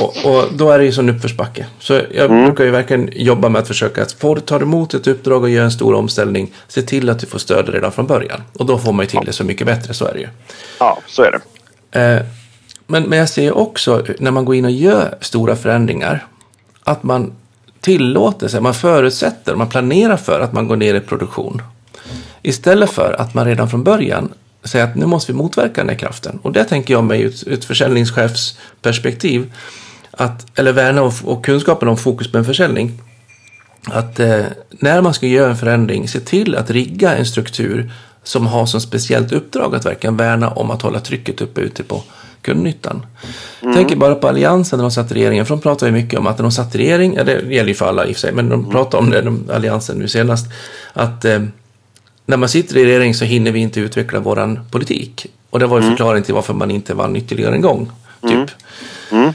Och, och, då är det ju som uppförsbacke. Så jag mm. brukar ju verkligen jobba med att försöka att få ta emot ett uppdrag och göra en stor omställning. Se till att du får stöd redan från början. Och då får man ju till det så mycket bättre, så är det ju. Ja, så är det. Eh, men, men jag ser också när man går in och gör stora förändringar att man tillåter sig, man förutsätter, man planerar för att man går ner i produktion. Istället för att man redan från början säga att nu måste vi motverka den här kraften. Och det tänker jag mig ur ett försäljningschefsperspektiv, att, eller värna och, och kunskapen om fokus på en försäljning. Att eh, när man ska göra en förändring, se till att rigga en struktur som har som speciellt uppdrag att verkligen värna om att hålla trycket uppe ute på kundnyttan. Mm. Tänker bara på Alliansen när de satt i regeringen, för de pratar ju mycket om att när de satt i regering, ja, det gäller ju för alla i och för sig, men de pratar om det, de, Alliansen nu senast, att eh, när man sitter i regering så hinner vi inte utveckla våran politik. Och det var ju mm. förklaringen till varför man inte vann ytterligare en gång. Typ. Mm. Mm.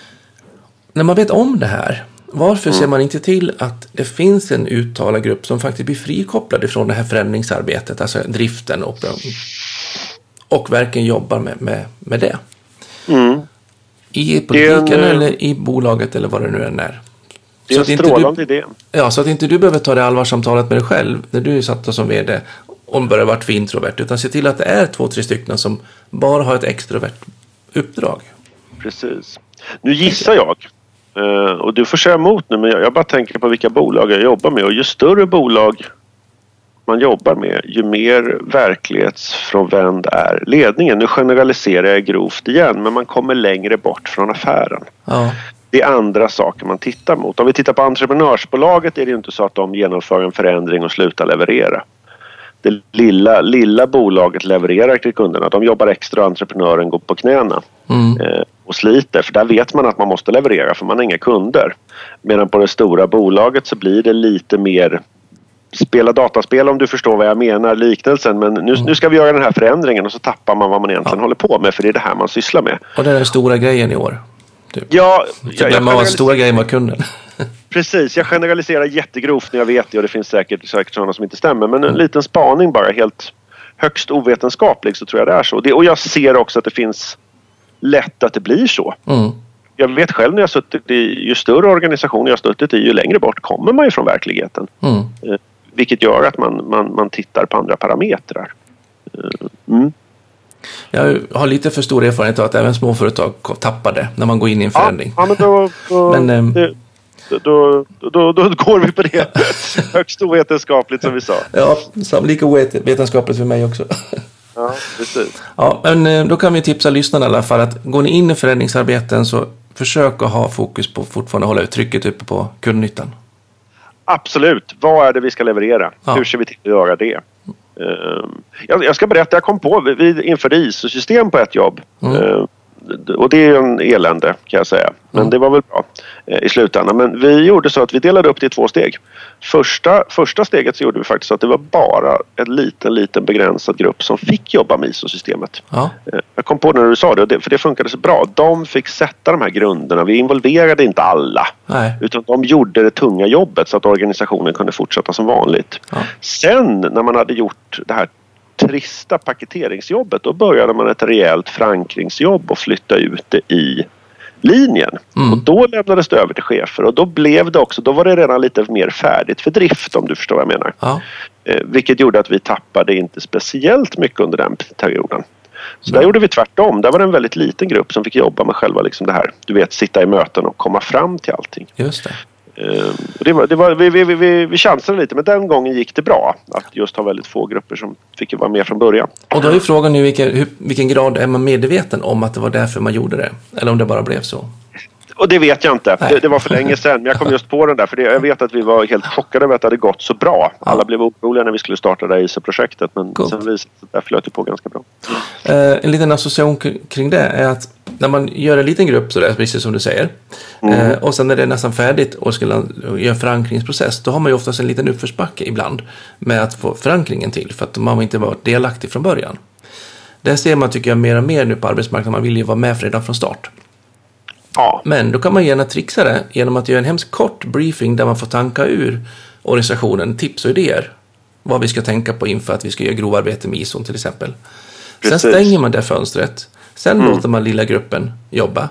När man vet om det här, varför ser mm. man inte till att det finns en uttalad grupp som faktiskt blir frikopplad ifrån det här förändringsarbetet, alltså driften och, och verkligen jobbar med, med, med det? Mm. I politiken en, eller i bolaget eller vad det nu än är. Det är en strålande idé. Ja, så att inte du behöver ta det allvarsamtalet med dig själv när du satt som vd om börjar vara för introvert, utan se till att det är två, tre stycken som bara har ett extrovert uppdrag. Precis. Nu gissar jag, eh, och du får säga emot nu, men jag bara tänker på vilka bolag jag jobbar med och ju större bolag man jobbar med, ju mer verklighetsfrånvänd är ledningen. Nu generaliserar jag grovt igen, men man kommer längre bort från affären. Ja. Det är andra saker man tittar mot. Om vi tittar på entreprenörsbolaget är det inte så att de genomför en förändring och slutar leverera. Det lilla, lilla bolaget levererar till kunderna. De jobbar extra och entreprenören går på knäna Mm. eh, och sliter för där vet man att man måste leverera för man har inga kunder. Medan på det stora bolaget så blir det lite mer spela dataspel om du förstår vad jag menar, liknelsen. Men nu, nu ska vi göra den här förändringen och så tappar man vad man egentligen håller på med för det är det här man sysslar med. Och det är den stora grejen i år. Typ. Ja, jag, jag glömmer man generaliserar- stora grejen var kunden. Precis, jag generaliserar jättegrovt när jag vet det och det finns säkert, säkert sådana som inte stämmer. Men en liten spaning bara, helt högst ovetenskaplig så tror jag det är så. Det, och jag ser också att det finns lätt att det blir så. Mm. Jag vet själv när jag suttit i, ju större organisationer jag suttit i, ju längre bort kommer man ju från verkligheten. Mm. Eh, vilket gör att man, man, man tittar på andra parametrar. Eh, Mm. Jag har lite för stor erfarenhet av att även småföretag tappar det när man går in i en Ja, förändring. ja, men då, då, Men, ehm, det, då, då, då, går vi på det. Högst ovetenskapligt som vi sa. Ja, lika ovet- vetenskapligt för mig också. Ja, precis. Ja, men eh, då kan vi tipsa lyssnarna i alla fall att går ni in i förändringsarbeten så försök att ha fokus på fortfarande hålla ut trycket uppe på kundnyttan. Absolut. Vad är det vi ska leverera? Ja. Hur ser vi till att göra det? Ehm, jag, ska berätta, jag kom på, vi, införde ISO-system på ett jobb. Mm. Ehm, och det är ju en elände kan jag säga. Men Mm. det var väl bra i slutändan. Men vi gjorde så att vi delade upp det i två steg. Första, första steget så gjorde vi faktiskt så att det var bara en liten, liten begränsad grupp som fick jobba med ISO-systemet. Ja, Eh, Jag kom på det när du sa det, för det funkade så bra. De fick sätta de här grunderna. Vi involverade inte alla. nej. Utan de gjorde det tunga jobbet så att organisationen kunde fortsätta som vanligt. Ja. Sen när man hade gjort det här trista paketeringsjobbet då började man ett rejält förankringsjobb och flytta ut det i linjen. Mm. Och då lämnades det över till chefer och då blev det också, då var det redan lite mer färdigt för drift om du förstår vad jag menar. Ja, Eh, vilket gjorde att vi tappade inte speciellt mycket under den perioden. Så där gjorde vi tvärtom. Där var det en väldigt liten grupp som fick jobba med själva liksom det här. Du vet, sitta i möten och komma fram till allting. just det. Eh, det var, det var, vi, vi, vi- vi, chansade lite men den gången gick det bra. Att just ha väldigt få grupper som fick vara med från början. Och då är frågan nu vilken, hur, vilken grad är man medveten om att det var därför man gjorde det? Eller om det bara blev så? Och det vet jag inte. Det, det var för länge sedan. Men jag kom just på den där. För det, jag vet att vi var helt chockade över att det hade gått så bra. Alla blev oroliga när vi skulle starta det här ISO-projektet. Men Coolt. sen visade det sig att det flöt på ganska bra. Eh, en liten association kring det är att när man gör en liten grupp sådär, precis som du säger, eh, och sen när det är nästan färdigt och ska göra en förankringsprocess, då har man ju oftast en liten uppförsbacke ibland med att få förankringen till, för att man inte varit delaktig från början. Det ser man, tycker jag, mer och mer nu på arbetsmarknaden. Man vill ju vara med redan från start. Ja, Men då kan man gärna trixa det genom att göra en hemskt kort briefing där man får tanka ur organisationen tips och idéer. Vad vi ska tänka på inför att vi ska göra grovarbete med ISO till exempel. Sen Precis. stänger man det fönstret. Sen låter man lilla gruppen jobba.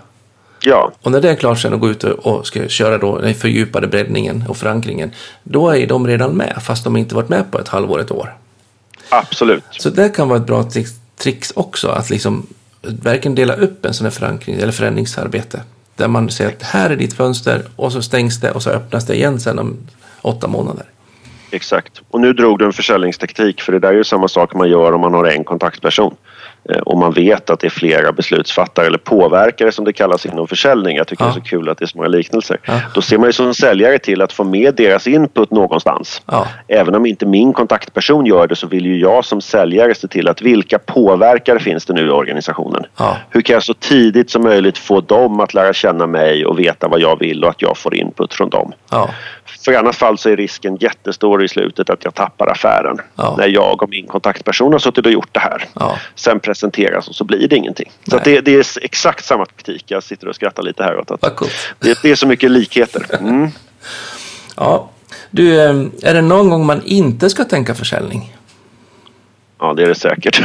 ja, Och när det är klart sen att gå ut och- och ska köra då den fördjupade breddningen och förankringen. Då är de redan med fast de inte varit med på ett halvår, ett år. absolut. Så det kan vara ett bra trix, också, att liksom verkligen dela upp en sån här förankring eller förändringsarbete. Där man säger att här är ditt fönster och så stängs det och så öppnas det igen sen om åtta månader. Exakt. Och nu drog du en försäljningstaktik för det där är ju samma sak man gör om man har en kontaktperson. Eh, Och man vet att det är flera beslutsfattare eller påverkare som det kallas inom försäljning. Jag tycker Ja. det är så kul att det är så många liknelser. Ja. Då ser man ju som säljare till att få med deras input någonstans. Ja, Även om inte min kontaktperson gör det så vill ju jag som säljare se till att vilka påverkare finns det nu i organisationen? Hur kan jag så tidigt som möjligt få dem att lära känna mig och veta vad jag vill och att jag får input från dem? För i annat fall så är risken jättestor i slutet att jag tappar affären. När jag och min kontaktperson har suttit och gjort det här. Sen presenteras och så blir det ingenting. Så Nej. att det, det är exakt samma taktik. Jag sitter och skrattar lite här åt att det, det är så mycket likheter. Mm. Ja. Du, eh, är det någon gång man inte ska tänka försäljning? Ja, det är det säkert.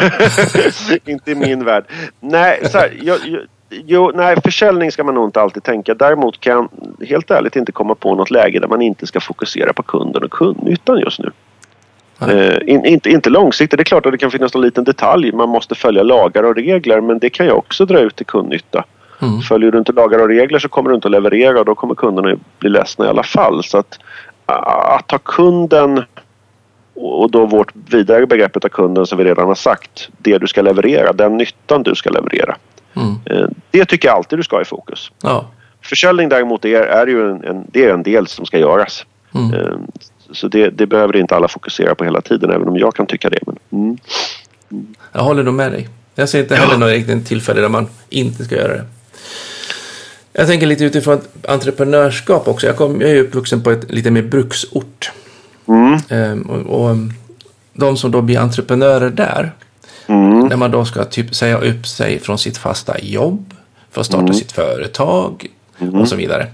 inte i min värld. Nej, så här, jag, jag, jo, nej, försäljning ska man nog inte alltid tänka. Däremot kan jag helt ärligt inte komma på något läge där man inte ska fokusera på kunden och kundnyttan just nu. Eh, in, inte, inte långsiktigt. Det är klart att det kan finnas någon liten detalj. Man måste följa lagar och regler men det kan ju också dra ut till kundnytta. Mm. Följer du inte lagar och regler så kommer du inte att leverera och då kommer kunderna bli ledsna i alla fall. Så att, att ha kunden och då vårt vidare begreppet av kunden som vi redan har sagt. Det du ska leverera, den nyttan du ska leverera. Mm. Eh, Det tycker jag alltid du ska ha i fokus. Ja. Försäljning däremot är, är ju en, en, det är en del som ska göras. Mm. Så det, det, behöver inte alla fokusera på hela tiden, även om jag kan tycka det. Men, mm. Mm. Jag håller nog med dig. Jag ser inte heller ja. något riktigt tillfälle där man inte ska göra det. Jag tänker lite utifrån entreprenörskap också. Jag, kom, jag är uppvuxen på ett lite mer bruksort. Mm. Ehm, och, och, de som då blir entreprenörer där, mm. när man då ska typ säga upp sig från sitt fasta jobb för att starta mm. sitt företag mm. och så vidare.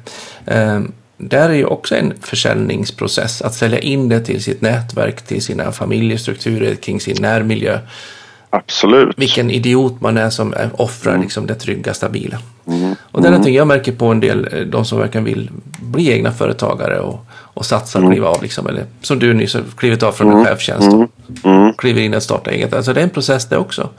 Ehm, där är ju också en försäljningsprocess, att sälja in det till sitt nätverk, till sina familjestrukturer, kring sin närmiljö. Absolut. Vilken idiot man är som offrar mm. liksom det trygga, stabila. Mm. Och det är någonting jag märker på en del, eh, de som verkligen vill bli egna företagare och, och satsa mm. kliva av. Liksom, eller som du nyss har klivit av från en mm. chefstjänst och mm. mm. kliver in och startar eget. Alltså det är en process det också.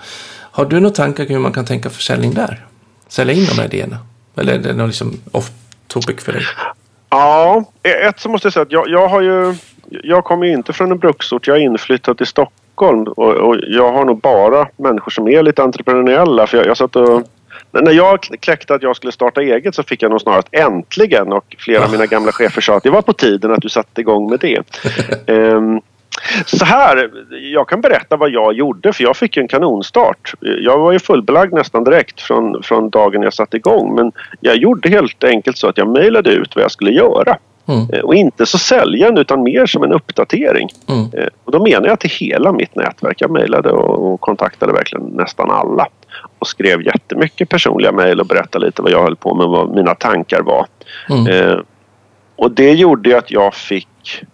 Har du några tankar kring hur man kan tänka försäljning där? Sälja in de här idéerna? Eller är det något liksom off topic för dig? Ja, ett så måste jag säga att jag, jag har ju... Jag kommer ju inte från en bruksort. Jag är inflyttad till Stockholm och, och jag har nog bara människor som är lite entreprenöriella. För jag, jag satt och när jag kläckte att jag skulle starta eget så fick jag nog snarast äntligen och flera av mina gamla chefer sa att det var på tiden att du satte igång med det. um, så här, jag kan berätta vad jag gjorde för jag fick en kanonstart. Jag var ju fullbelagd nästan direkt från, från dagen jag satte igång men jag gjorde helt enkelt så att jag mejlade ut vad jag skulle göra. Mm. Eh, och inte så säljande utan mer som en uppdatering. Mm. Eh, och då menar jag till hela mitt nätverk. Jag mejlade och, och kontaktade verkligen nästan alla. Och skrev jättemycket personliga mejl och berättade lite vad jag höll på med, vad mina tankar var. Mm. Eh, och det gjorde att jag fick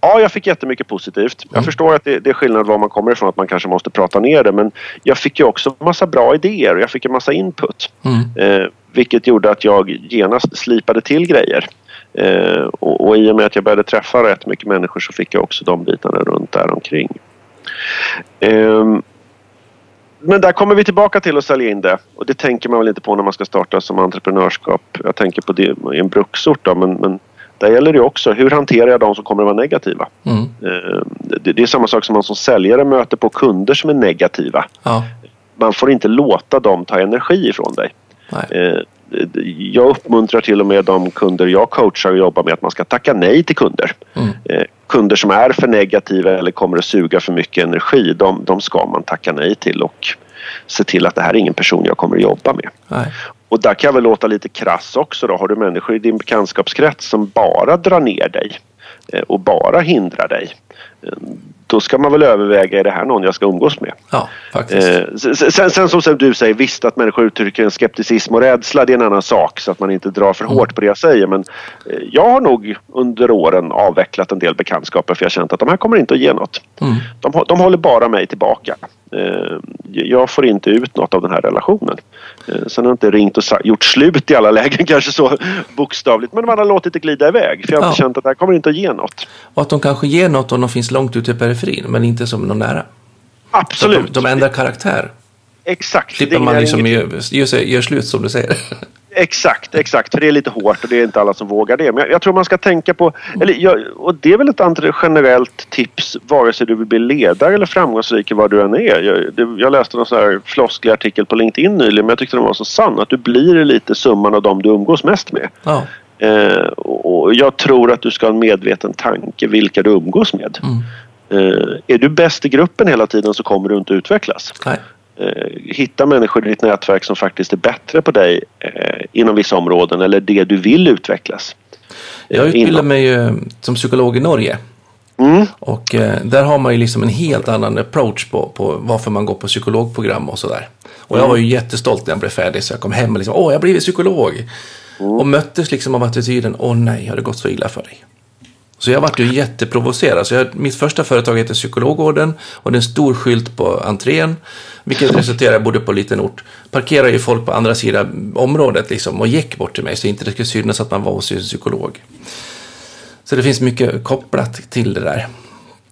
Ja, jag fick jättemycket positivt. Jag mm. förstår att det, det, är skillnad var man kommer ifrån, att man kanske måste prata ner det. Men jag fick ju också massa bra idéer och jag fick en massa input. Mm. Eh, vilket gjorde att jag genast slipade till grejer. Eh, och, och i och med att jag började träffa rätt mycket människor så fick jag också de bitarna runt där omkring. Eh, men där kommer vi tillbaka till att sälja in det. Och det tänker man väl inte på när man ska starta som entreprenörskap. Jag tänker på det i en bruksort då, men, men där gäller det också. Hur hanterar jag de som kommer att vara negativa? Mm. Eh, det, det, är samma sak som man som säljare möter på kunder som är negativa. Ja. Man får inte låta dem ta energi ifrån dig. Nej. Eh, jag uppmuntrar till och med de kunder jag coachar och jobbar med att man ska tacka nej till kunder. Mm. Eh, kunder som är för negativa eller kommer att suga för mycket energi, de, de ska man tacka nej till och se till att det här är ingen person jag kommer att jobba med. Nej. Och där kan jag väl låta lite krass också då. Har du människor i din bekantskapskrets som bara drar ner dig eh, och bara hindrar dig då ska man väl överväga, är det här någon jag ska umgås med? Ja, faktiskt. Eh, sen, sen, som du säger, visst att människor uttrycker en skepticism och rädsla, det är en annan sak så att man inte drar för mm. hårt på det jag säger. Men eh, jag har nog under åren avvecklat en del bekantskaper för jag har känt att de här kommer inte att ge något. Mm. De, de håller bara mig tillbaka. Eh, jag får inte ut något av den här relationen. Eh, sen har jag inte ringt och gjort slut i alla lägen kanske så bokstavligt men man har låtit det glida iväg för jag har ja. känt att det här kommer inte att ge något. Och att de kanske ger något om de finns långt ute i periferin men inte som någon nära. Absolut. De, de ändrar karaktär. Exakt. Slipper man liksom inget... gör, gör, gör slut som du säger. Exakt, exakt. För det är lite hårt och det är inte alla som vågar det. Men jag, jag tror man ska tänka på, eller jag, och det är väl ett generellt tips vare sig du vill bli ledare eller framgångsrik i vad du än är. Jag, det, jag läste någon sån här flosklig artikel på LinkedIn nyligen men jag tyckte den var så sann. Att du blir lite summan av dem du umgås mest med. Ja. Eh, och jag tror att du ska ha en medveten tanke vilka du umgås med. Mm. Eh, är du bäst i gruppen hela tiden så kommer du inte utvecklas. Nej. Eh, hitta människor i ditt nätverk som faktiskt är bättre på dig eh, inom vissa områden eller det du vill utvecklas. Jag utbildade mig ju som psykolog i Norge. Mm. Och eh, där har man ju liksom en helt annan approach på, på varför man går på psykologprogram och sådär. Och jag mm. var ju jättestolt när jag blev färdig så jag kom hem och liksom, åh, jag har blivit psykolog. Mm. Och möttes liksom av attityden, åh nej, har det gått så illa för dig? Så jag vart ju jätteprovocerad. Så jag, mitt första företag heter Psykologorden och det är en stor skylt på entrén. Vilket resulterar, jag bodde på en liten ort, parkerar ju folk på andra sidan området liksom och gick bort till mig så inte det skulle synas att man var hos en psykolog. Så det finns mycket kopplat till det där.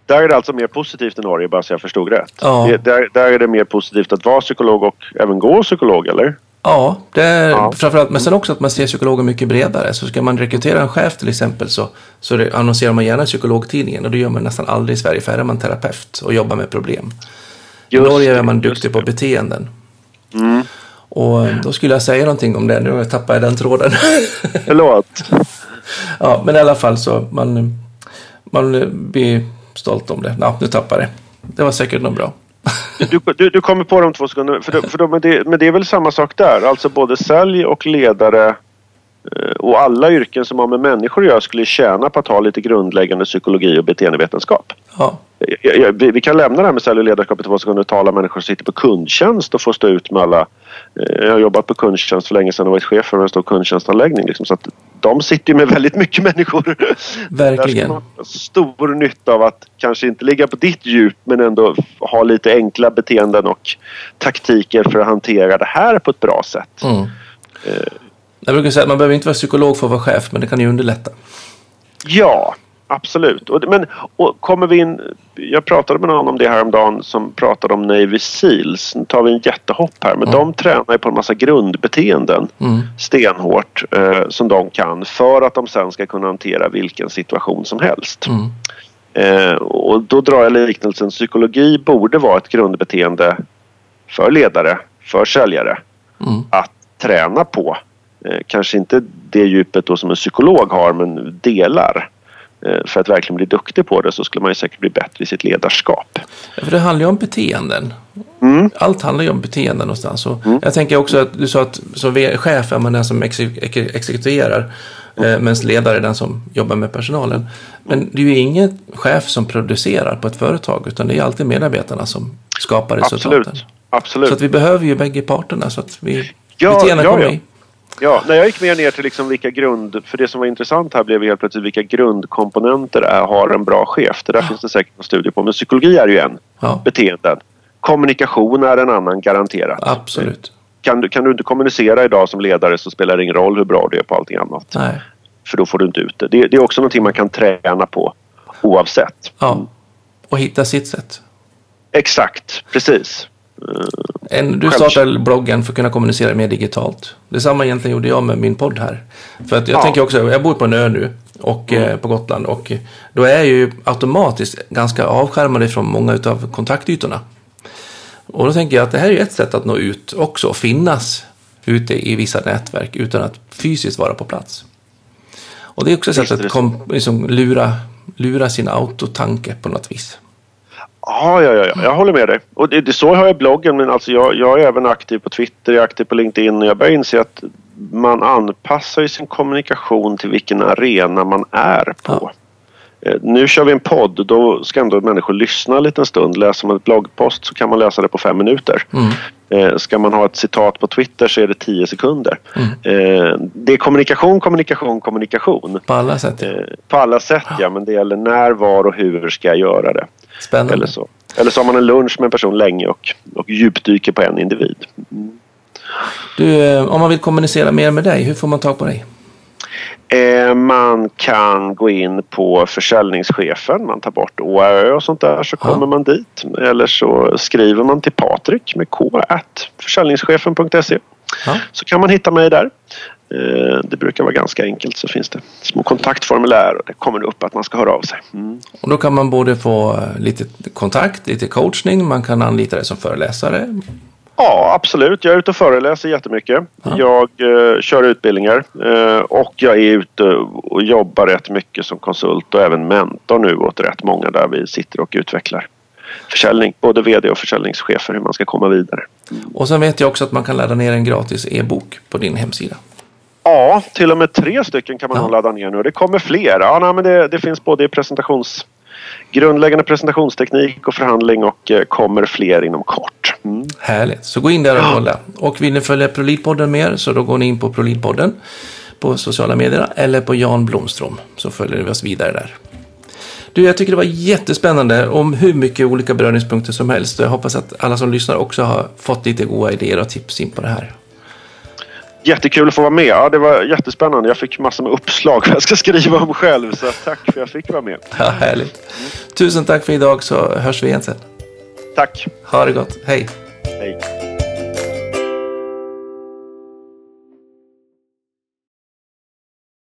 Där är det alltså mer positivt i Norge, bara så jag förstod rätt. Ja. Det, där, där är det mer positivt att vara psykolog och även gå psykolog, eller? Ja, det är ja. framförallt, men sen också att man ser psykologer mycket bredare. Så ska man rekrytera en chef till exempel så, så annonserar man gärna psykologtidningen och det gör man nästan aldrig i Sverige för här är man terapeut och jobbar med problem. I Norge är man duktig på beteenden. Mm. Och då skulle jag säga någonting om det, nu tappar jag den tråden. Förlåt. ja, men i alla fall så man, man eh, blir stolt om det. Ja, nu tappar det. Det var säkert något bra. Du, du, du kommer på dem två sekunder. För, för de, men, det, men det är väl samma sak där. Alltså både sälj och ledare och alla yrken som har med människor att göra skulle tjäna på att ha lite grundläggande psykologi och beteendevetenskap. Ja, jag- Vi vi kan lämna det här med sälj och ledarskap i två sekunder och tala om människor som sitter på kundtjänst och får stå ut med alla... eh, Jag har jobbat på kundtjänst för länge sedan och varit chef för en stor kundtjänstanläggning. Liksom, så att de sitter ju med väldigt mycket människor. Där verkligen. ska man ha stor nytta av att kanske inte ligga på ditt djup men ändå ha lite enkla beteenden och taktiker för att hantera det här på ett bra sätt. Mm. Jag brukar säga att man behöver inte vara psykolog för att vara chef, men det kan ju underlätta. Ja, absolut. Och, men och kommer vi in... Jag pratade med någon om det här om dagen som pratade om Navy Seals. Nu tar vi en jättehopp här. Men de tränar ju på en massa grundbeteenden Mm. stenhårt eh, som de kan för att de sen ska kunna hantera vilken situation som helst. Mm. Eh, och då drar jag liknelsen. Psykologi borde vara ett grundbeteende för ledare, för säljare Mm. att träna på. Eh, kanske inte det djupet då som en psykolog har men delar. Eh, för att verkligen bli duktig på det så skulle man ju säkert bli bättre i sitt ledarskap. För det handlar ju om beteenden. Mm. Allt handlar ju om beteenden någonstans. Och Jag tänker också att du sa att som chef är man den som exe- ex- exekuterar. Eh, medan ledare är den som jobbar med personalen. Men det är ju ingen chef som producerar på ett företag. Utan det är alltid medarbetarna som skapar resultaten. Absolut. Absolut. Så att vi behöver ju bägge parterna. Så att vi, Ja, beteendena ja, kommer ja. i. Ja, när jag gick mer ner till liksom vilka grund... För det som var intressant här blev helt plötsligt vilka grundkomponenter är, har en bra chef. Det där finns det säkert en studie på. Men psykologi är ju en. Ja, Beteenden. Kommunikation är en annan garanterat. absolut. Kan du, kan du inte kommunicera idag som ledare så spelar det ingen roll hur bra du är på allting annat. Nej. För då får du inte ut det. Det, det är också någonting man kan träna på oavsett. Ja. Och hitta sitt sätt. Exakt, precis. En, du startade bloggen för att kunna kommunicera mer digitalt. Detsamma egentligen gjorde jag med min podd här. För att jag Ja. tänker också, jag bor på en ö nu och, eh, på Gotland och eh, då är jag ju automatiskt ganska avskärmad ifrån många av kontaktytorna. Och då tänker jag att det här är ett sätt att nå ut också och finnas ute i vissa nätverk utan att fysiskt vara på plats. Och det är också ett sätt att kom, liksom, lura, lura sin autotanke på något vis. Ja, ja, ja, ja. jag håller med dig. Och det, det, så har jag bloggen men alltså jag, jag är även aktiv på Twitter, jag är aktiv på LinkedIn och jag börjar inse att man anpassar ju sin kommunikation till vilken arena man är på. Eh, Nu kör vi en podd, då ska ändå människor lyssna en liten stund. Läser man ett bloggpost så kan man läsa det på fem minuter. Mm. Eh, Ska man ha ett citat på Twitter så är det tio sekunder. Eh, Det är kommunikation, kommunikation, kommunikation. På alla sätt. På alla sätt ja, men det gäller när, var och hur ska jag göra det. Spännande. Eller så. Eller så har man en lunch med en person länge och, och djupdyker på en individ. Du, eh, om man vill kommunicera mer med dig, hur får man tag på dig? Eh, man kan gå in på försäljningschefen, man tar bort ORÖ och sånt där så Ja. kommer man dit. Eller så skriver man till Patrik med k försäljningschefen.se Ja. så kan man hitta mig där. Eh, det brukar vara ganska enkelt så finns det små kontaktformulär och det kommer upp att man ska höra av sig. Mm. Och då kan man både få eh, lite kontakt, lite coachning, man kan anlita dig som föreläsare. Ja, absolut. Jag är ute och föreläser jättemycket. Jag eh, kör utbildningar eh, och jag är ute och jobbar rätt mycket som konsult och även mentor nu åt rätt många där vi sitter och utvecklar försäljning. Både VD och försäljningschefer hur man ska komma vidare. Och sen vet jag också att man kan ladda ner en gratis e-bok på din hemsida. Ja, till och med tre stycken kan man Ja. ladda ner nu. Det kommer fler. Ja, nej, men det, det finns både i presentations grundläggande presentationsteknik och förhandling och eh, kommer fler inom kort. Mm. Härligt, så gå in där och kolla. Och vill ni följa Prolidpodden mer så då går ni in på Prolidpodden på sociala medier eller på Jan Blomström så följer vi oss vidare där. Du, jag tycker det var jättespännande om hur mycket olika beröringspunkter som helst. Jag hoppas att alla som lyssnar också har fått lite goda idéer och tips in på det här. Jättekul att få vara med. Ja, det var jättespännande. Jag fick massor med uppslag vad jag ska skriva om själv. Så tack för att jag fick vara med. Ja, härligt. Tusen tack för idag så hörs vi igen sen. Tack. Ha det gott. Hej. Hej.